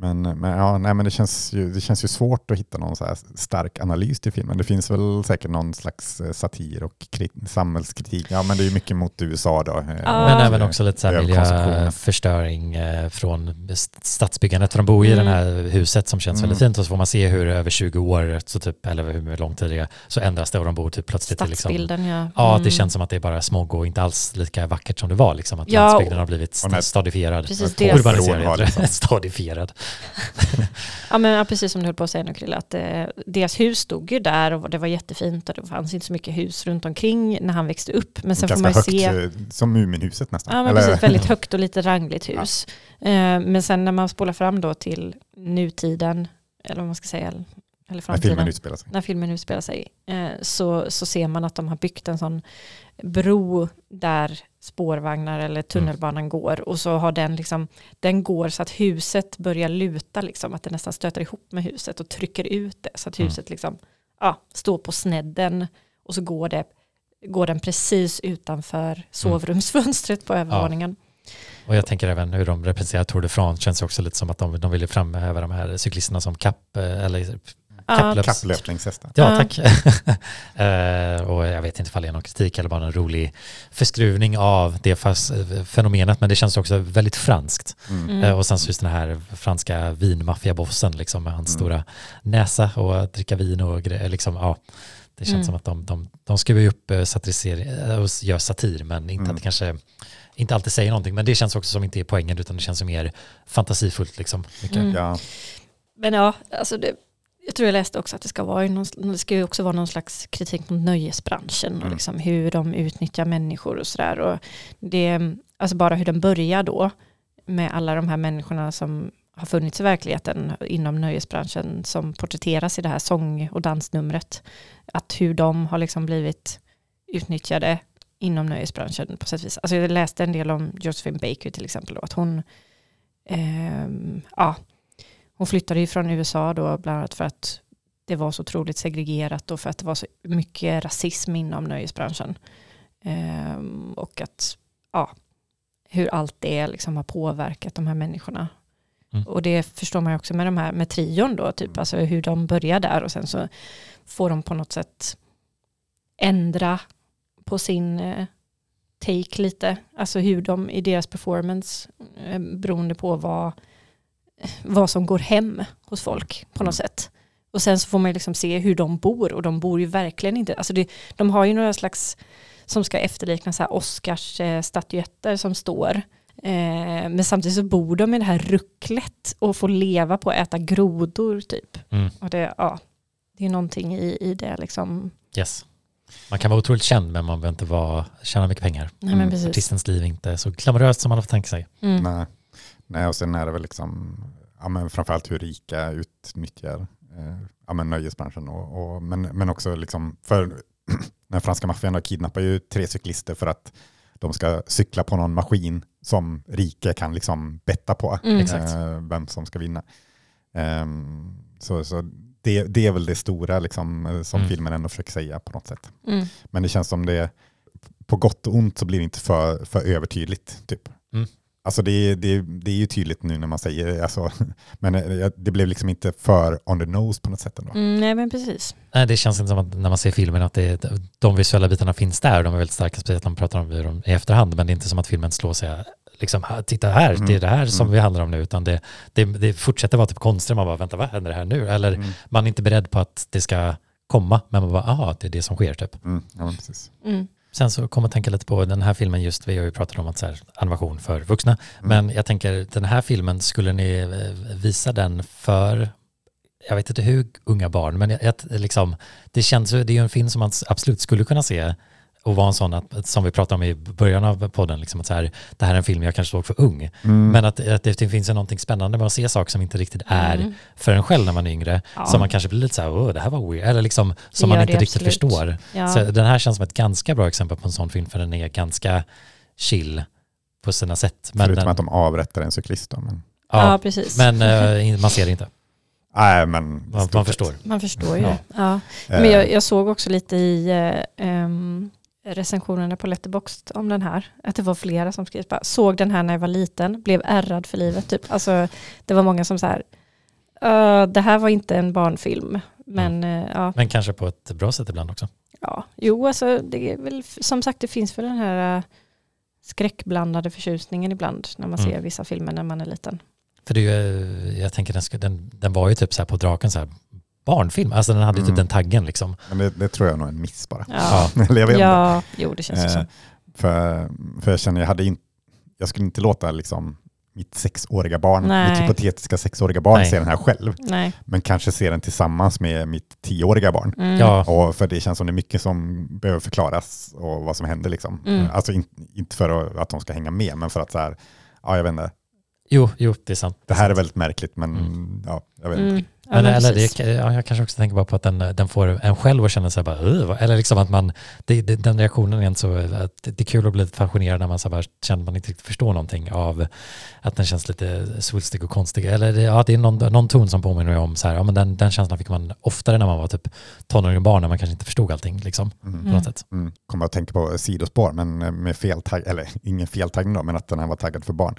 Men, men, ja, nej, men det, känns ju, det känns ju svårt att hitta någon så här stark analys till filmen. Det finns väl säkert någon slags eh, satir och krit- samhällskritik. Ja, men det är ju mycket mot USA då. eh, Ja. Men även eh, också lite så här överkonsumtion. miljöförstöring eh, från stadsbyggandet. För de bor ju i Mm. det här huset som känns Mm. väldigt fint och så får man se hur över 20 år, så typ, eller hur lång tid det är, så ändras det och de bor typ plötsligt i liksom, ja. Ja, Mm. det känns som att det är bara smog och inte alls lika vackert som det var. Liksom, att Ja, landsbygden har blivit stadifierad. Precis, Urbaniserad, liksom- stadifierad. ja, men, ja, precis som du höll på att säga nu Krille, att eh, deras hus stod ju där och det var jättefint och det fanns inte så mycket hus runt omkring när han växte upp. Men sen får Ganska man ju högt, se, eh, som Muminhuset nästan. ja, men Eller- precis, väldigt högt och lite rangligt hus. Eh, men sen när man spolar fram då till nutiden, eller vad man ska säga, eller när framtiden. filmen utspelar sig. när filmen utspelar sig, eh, så, så ser man att de har byggt en sån bro där spårvagnar eller tunnelbanan går. Och så har den liksom, den går så att huset börjar luta liksom, att det nästan stöter ihop med huset och trycker ut det. Så att Mm. huset liksom, ja, står på snedden. Och så går, det, går den precis utanför sovrumsfönstret på övervåningen. Och jag tänker även hur de representerar Tour de France. Känns också lite som att de, de ville framhäva de här cyklisterna som kapp, eh, eller Ja, kapplöps... Kapplöpningshästar. Ja, tack. Eh, och jag vet inte ifall det är någon kritik eller bara en rolig förskruvning av det fenomenet, men det känns också väldigt franskt. Mm. Mm. Eh, och sen så just den här franska vinmaffiabossen liksom med hans Mm. stora näsa och att dricka vin och grejer. Liksom, ja, det känns Mm. som att de, de, de skruvar ju upp eh, satirisering och gör satir, men inte Mm. att det kanske inte alltid säger någonting. Men det känns också som inte är poängen, utan det känns som mer fantasifullt. Liksom. Mm. Ja. Men ja, alltså det, jag tror jag läste också att det ska vara, någon, det ska ju också vara någon slags kritik mot nöjesbranschen och Mm. liksom hur de utnyttjar människor och sådär. Och alltså bara hur den börjar då med alla de här människorna som har funnits i verkligheten inom nöjesbranschen som porträtteras i det här sång och dansnumret. Att hur de har liksom blivit utnyttjade inom nöjesbranschen på sätt och vis. Alltså jag läste en del om Josephine Baker till exempel. Då, att hon, ehm, ja, hon flyttade ju från USA då bland annat för att det var så otroligt segregerat och för att det var så mycket rasism inom nöjesbranschen. Ehm, och att, ja, hur allt det liksom har påverkat de här människorna. Mm. Och det förstår man ju också med de här med trion då, typ, alltså hur de börjar där och sen så får de på något sätt ändra på sin eh, take lite, alltså hur de i deras performance, eh, beroende på vad, vad som går hem hos folk på något sätt. Och sen så får man ju liksom se hur de bor och de bor ju verkligen inte, alltså det, de har ju några slags som ska efterlikna så här Oscars eh, statyetter som står. Eh, men samtidigt så bor de i det här rucklet och får leva på att äta grodor typ. Mm. Och det, ja, det är någonting i, i det liksom. Yes. Man kan vara otroligt känd men man behöver inte vara, tjäna mycket pengar. Nej men Mm. Artistens liv är inte så glamoröst som man får tänka sig. Mm. Nej. Nej, och sen är det väl liksom, ja, men framförallt hur rika utnyttjar eh, ja, men nöjesbranschen. Och, och, men, men också liksom, för den franska maffian kidnappar ju tre cyklister för att de ska cykla på någon maskin som rika kan liksom betta på Mm. Exakt. eh, vem som ska vinna. Ehm, så så det, det är väl det stora liksom, eh, som Mm. filmen ändå försöker säga på något sätt. Mm. Men det känns som det, på gott och ont så blir det inte för, för övertydligt. Typ. Mm. Alltså det, det, det är ju tydligt nu när man säger det, alltså, men eh, det blev liksom inte för on the nose på något sätt ändå. Mm, nej men precis. Nej, det känns inte som att när man ser filmen att det, de visuella bitarna finns där. De är väldigt starka, speciellt när man pratar om dem i efterhand. Men det är inte som att filmen slår sig, liksom, "Ah, titta här, det är det här som Mm. vi handlar om nu. Utan det, det, det fortsätter vara typ konstigt. Man bara, vänta, vad händer här nu? Eller Mm. man är inte beredd på att det ska komma, men man bara, aha, det är det som sker typ. Mm, ja, men precis. Sen så kommer jag tänka lite på den här filmen just, vi har ju pratat om att så här, animation för vuxna, Mm. men jag tänker den här filmen, skulle ni eh, visa den för, jag vet inte hur unga barn, men jag, jag, liksom, det känns det är ju en film som man absolut skulle kunna se och vara en sån att, som vi pratade om i början av podden, liksom att så här, det här är en film jag kanske såg för ung, Mm. men att, att det finns någonting spännande med att se saker som inte riktigt är Mm. för en själv när man är yngre, Ja. som man kanske blir lite så här, åh det här var weird, eller liksom som man inte riktigt absolut. förstår. Ja. Så den här känns som ett ganska bra exempel på en sån film för den är ganska chill på sina sätt. Men, Förutom den, att de avrättar en cyklist. Då, men, ja, ja, precis. men eh, man ser det inte. nej, men Man, man förstår. Man förstår ju Ja. Ja. Eh, Men jag, jag såg också lite i, eh, ehm, recensionerna på Letterboxd om den här. Att det var flera som skrev, bara, såg den här när jag var liten, blev ärrad för livet. Typ. Alltså, det var många som så här, "Uh, det här var inte en barnfilm. Men eh, ja, Men kanske på ett bra sätt ibland också. ja, jo alltså det är väl, som sagt det finns väl den här eh, skräckblandade förtjusningen ibland när man Mm. ser vissa filmer när man är liten. För det är ju, jag tänker den, den, den var ju typ så här på draken så här barnfilm. Alltså den hade ju typ Mm. den taggen liksom. Men det, det tror jag nog är en miss bara. Ja, Eller jag vet inte. ja jo det känns ju så. Eh, för, för jag känner, jag, hade in, jag skulle inte låta liksom mitt sexåriga barn, Nej. mitt hypotetiska sexåriga barn Nej. se den här själv. Nej. Men kanske se den tillsammans med mitt tioåriga barn. Mm. Ja, Och för det känns som det är mycket som behöver förklaras och vad som händer. Liksom. Mm. Alltså in, inte för att, att de ska hänga med, men för att så här, ja jag vet inte, jo, jo, det är sant. det här är väldigt märkligt, men Mm. ja, jag vet inte. Ja, Men, men eller precis. det, ja, jag kanske också tänker bara på att den, den får en själv att känna sig bara, "Ugh", vad-" eller liksom att man, det, det, den reaktionen är inte så, att det är kul att bli lite fascinerad när man så bara känner att man inte riktigt förstår någonting av att den känns lite svulstig och konstig. Eller det, ja, det är någon, någon ton som påminner om så här, ja men den, den känslan fick man oftare när man var typ tonåring och barn, när man kanske inte förstod allting liksom, Mm. på något sätt. Mm. Kommer att tänka på sidospår, men med fel tagg, eller ingen feltaggning då, men att den här var taggad för barn.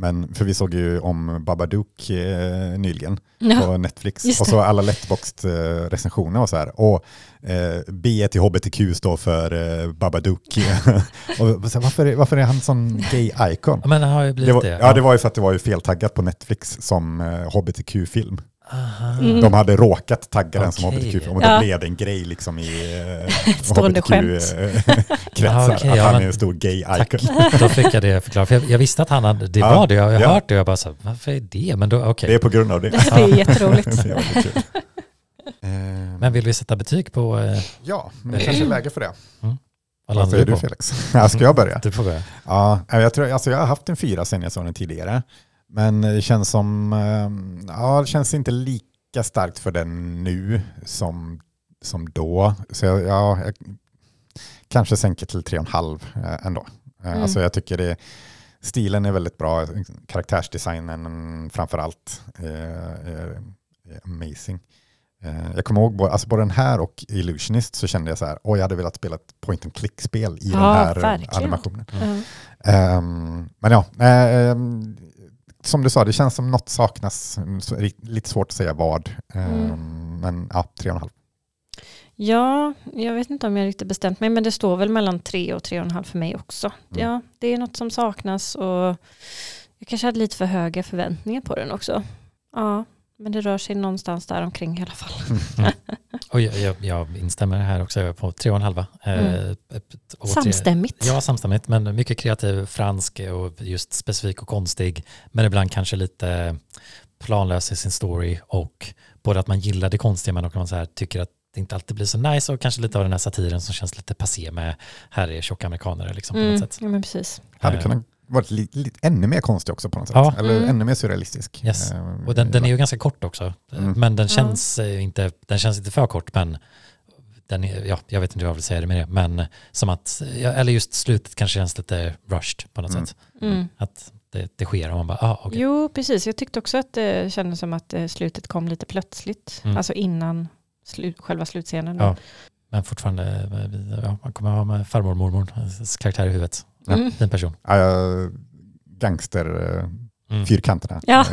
Men för vi såg ju om Babadook eh, nyligen Ja. på Netflix. Och så alla Letterboxd-recensioner och så här. Och eh, B till HBTQ står för eh, Babadook. och så varför, är- varför är han sån gay-icon? Ja, men det har ju blivit Det var, det. ja, det var ju för att det var ju feltaggat på Netflix som eh, HBTQ-film. Mm. De hade råkat tagga den som. HBTQ-film och Ja. blev det en grej liksom i eh. HBTQ-kretsar. Ja, okej, att ja, han men- är en stor gay-icon. då fick jag det förklarat. För jag, jag visste att han hade, det Ja, var det, jag har ja. hört det och jag bara så, varför är det? Men då, okej. Det är på grund av det. Det är jätteroligt. Eh, Men vill vi sätta betyg på eh, Ja, men det kanske är läge för det. vad Vad landar säger du du på? Felix? Ja, ska jag börja? Du får börja. Ja, jag, tror, alltså jag har haft en fyra sen jag såg den tidigare. Men det känns som, eh, ja det känns inte lika starkt för den nu som, som då. Så jag, ja, jag kanske sänker till tre och en halv eh, ändå. Eh, Mm. Alltså jag tycker det, stilen är väldigt bra, karaktärsdesignen framför allt är, är amazing. Jag kommer ihåg både, alltså både den här och Illusionist så kände jag så här, oj jag hade velat spela ett point and click-spel i Ja, den här verkligen. animationen. Ja. Ehm, men ja, ehm, som du sa, det känns som något saknas. Mm, lite svårt att säga vad. Ehm, Mm. Men ja, tre och en halv. Ja, jag vet inte om jag riktigt bestämt mig, men det står väl mellan tre och tre och en halv för mig också. Mm. Ja, det är något som saknas och jag kanske hade lite för höga förväntningar på den också. Ja, men det rör sig någonstans där omkring i alla fall. Och jag, jag, jag instämmer här också jag är på tre och en halva. Eh, Mm. och tre- Samstämmigt. Ja, samstämmigt, men mycket kreativ, fransk och just specifik och konstig. Men ibland kanske lite planlös i sin story och både att man gillar det konstiga men också man så här tycker att det inte alltid blir så nice och kanske lite av den här satiren som känns lite passé med här är tjocka amerikaner liksom på Mm, något sätt. ja, men precis. Hade kunnat vara lite, lite, ännu mer konstig också på något sätt. Ja. Eller Mm. ännu mer surrealistisk. Yes. Ehm, Och den, den är ju ganska kort också. Mm. Men den känns, eh, inte, den känns inte för kort men den är, ja, jag vet inte hur jag vill säga det med det, men som att, eller just slutet kanske känns lite rushed på något Mm. sätt. Mm. Att det, det sker och man bara, ah, okej. Jo, precis. Jag tyckte också att det kändes som att eh, slutet kom lite plötsligt. Mm. Alltså innan slu själva slutscenen. Ja. Men fortfarande, eh, ja, man kommer ha med farmor och mormors karaktär i huvudet. Ja. Mm. Fin person. Jag- gangster, eh, Mm. fyrkanterna. Ja.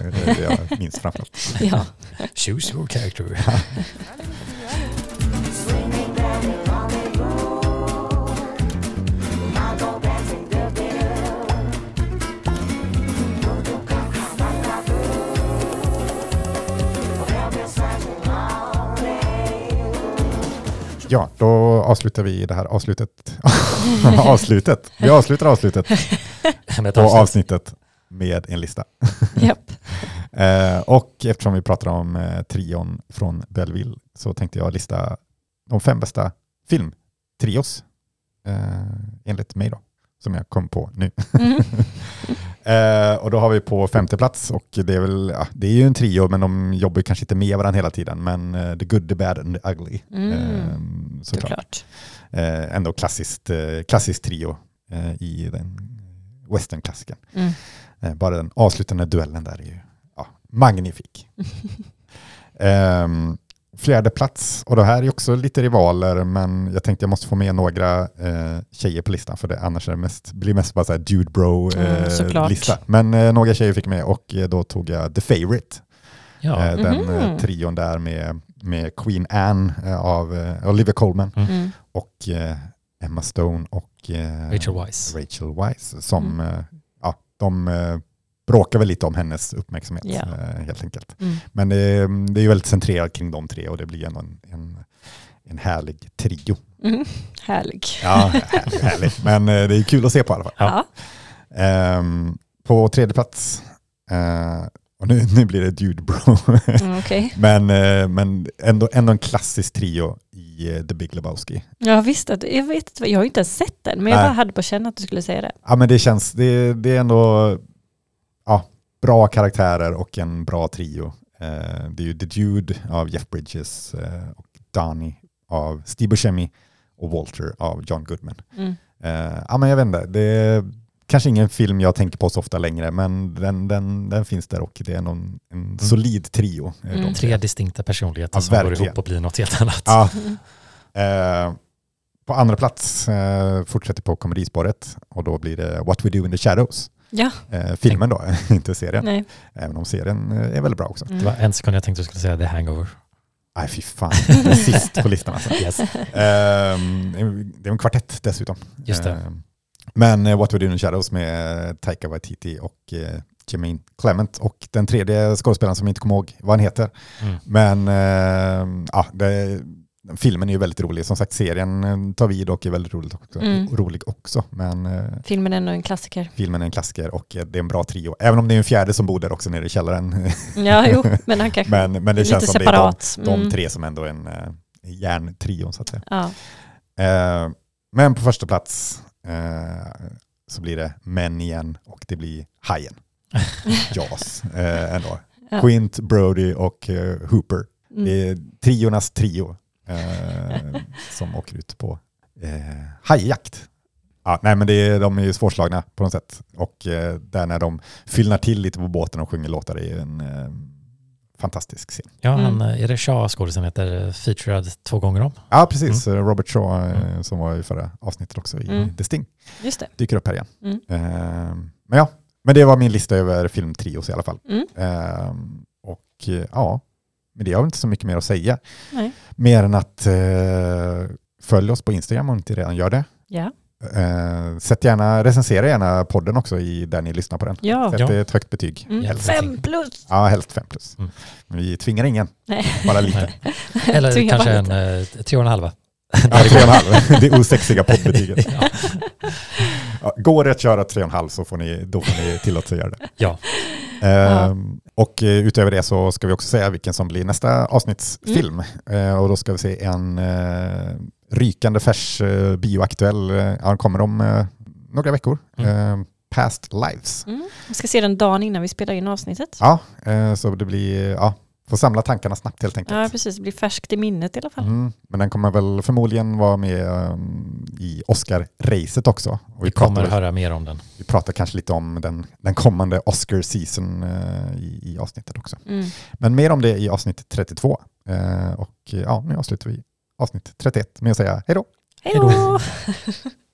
Jag minns framförallt. Ja. Choose your character. Ja, då avslutar vi det här avslutet. avslutet. Vi avslutar avslutet avsnitt. avsnittet med en lista. Japp. Eh, och eftersom vi pratar om eh, trion från Belleville så tänkte jag lista de fem bästa filmtrios eh, enligt mig då, som jag kom på nu. Mm. Eh, och då har vi på femte plats och det är väl, ja, det är ju en trio men de jobbar kanske inte med varandra hela tiden men eh, The Good, The Bad and The Ugly. Mm. Eh, såklart. Såklart. Eh, ändå klassiskt, eh, klassiskt trio eh, i den westernklassiken. Mm. Bara den avslutande duellen där är ju ja, magnifik. Ehm, fjärde plats, och det här är också lite rivaler, men jag tänkte jag måste få med några eh, tjejer på listan, för det annars är det mest, blir det mest bara så här dude bro Mm, eh, lista. Men eh, några tjejer fick med och eh, då tog jag The Favourite, Ja. eh, den Mhm. eh, trion där med, med Queen Anne eh, av eh, Olivia Colman Mm. och eh, Emma Stone och Rachel Weisz. Rachel Weisz som, Mm. ja, de bråkar väl lite om hennes uppmärksamhet Ja. eh, helt enkelt. Mm. Men det är, det är ju väldigt centrerat kring de tre och det blir ändå en, en, en härlig trio. Mm. Härlig. Ja, härlig, härlig. Men eh, det är kul att se på i alla fall. Ja. Ja. Ehm, på tredje plats, eh, och nu, nu blir det Dude Bro, Mm, Okej. men, eh, men ändå, ändå en klassisk trio i eh, The Big Lebowski. Jag visste att, jag vet jag har ju inte ens sett den, men jag Nej. bara hade på känn att du skulle säga det. Ja men det känns, det, det är ändå ja, bra karaktärer och en bra trio. Eh, det är ju The Dude av Jeff Bridges eh, och Donnie av Steve Buscemi och Walter av John Goodman. Mm. Eh, ja men jag vet inte, det är kanske ingen film jag tänker på så ofta längre men den, den, den finns där och det är någon, en solid trio. eh, de Mm. Tre distinkta personligheter Ja, som går verkligen. ihop och blir något helt annat. Ja, Mm. Eh, på andra plats fortsätter på komedispåret och då blir det What We Do In The Shadows. Ja, Eh, filmen då, inte serien. nej. Även om serien eh, är väldigt bra också. Mm. Det var en sekund jag tänkte du skulle säga The Hangover. Nej fy fan, det är sist på listan alltså. Yes. Ehm, det är en kvartett dessutom. Just det. Ehm, men eh, What We Do In Shadows med Taika Waititi och eh, Jermaine Clement och den tredje skådespelaren som jag inte kommer ihåg vad han heter. Mm. Men eh, ja, det, filmen är ju väldigt rolig. Som sagt, serien eh, tar vid och är väldigt rolig också. Mm. Rolig också. Men eh, Filmen är ändå en klassiker. filmen är en klassiker och eh, det är en bra trio. Även om det är en fjärde som bor där också nere i källaren. Ja, jo, men han kanske men, men det lite känns som separat. det är de, de Mm. tre som ändå är en uh, järntrion så att säga. Ja. Eh, men på första plats eh, så blir det Män igen och det blir Hajen. Jaws eh, ändå. Ja. Quint, Brody och eh, Hooper. Mm. Det är triornas trio eh, som åker ut på eh, hajjakt. Ja, nej men det är, de är ju svårslagna på något sätt. Och eh, där när de fyllnar till lite på båten och sjunger låtar är en eh, fantastisk scen. Ja, Mm. han, är det Shaw skådisen heter featured två gånger om? Ja, precis. Robert Shaw eh, som var i förra avsnittet också i Mm. The Sting. Just det. Dyker upp här igen. Mm. Eh, men ja, men det var min lista över filmtrios i alla fall. Mm. Eh, och eh, ja, men det har inte så mycket mer att säga. Nej. Mer än att eh, följ oss på Instagram om ni inte redan gör det. Ja. Eh, sätt gärna, recensera gärna podden också i där ni lyssnar på den. Ja. Sätt Ja. ett högt betyg. Mm. Fem plus! Ja, helst fem plus. Mm. Men vi tvingar ingen, Nej. bara lite. Eller Tvinga kanske en lite. eh, tre och en halva. Ja, tre och en halv. Det osexiga poddbetyget. Ja. Ja, går det att köra tre och en halv så får ni, då får ni tillåta sig att göra det. Ja. Ehm, Och eh, utöver det så ska vi också säga vilken som blir nästa avsnittsfilm. Eh, och då ska vi se en eh, rykande färs bioaktuell, ja, den kommer om några veckor. Mm. Past Lives. Mm. Jag ska se den dagen innan vi spelar in avsnittet. Ja, så det blir, ja, får samla tankarna snabbt helt enkelt. Ja, precis. Det blir färskt i minnet i alla fall. Mm, men den kommer väl förmodligen vara med um, i Oscar-racet också. Och vi, Vi pratar, kommer väl- höra mer om den. vi pratar kanske lite om den, den kommande Oscar-season eh, i, i avsnittet också. Mm. Men mer om det i avsnitt 32. Eh, och ja, nu avslutar vi avsnitt 31 med att säga hej då. Hej då!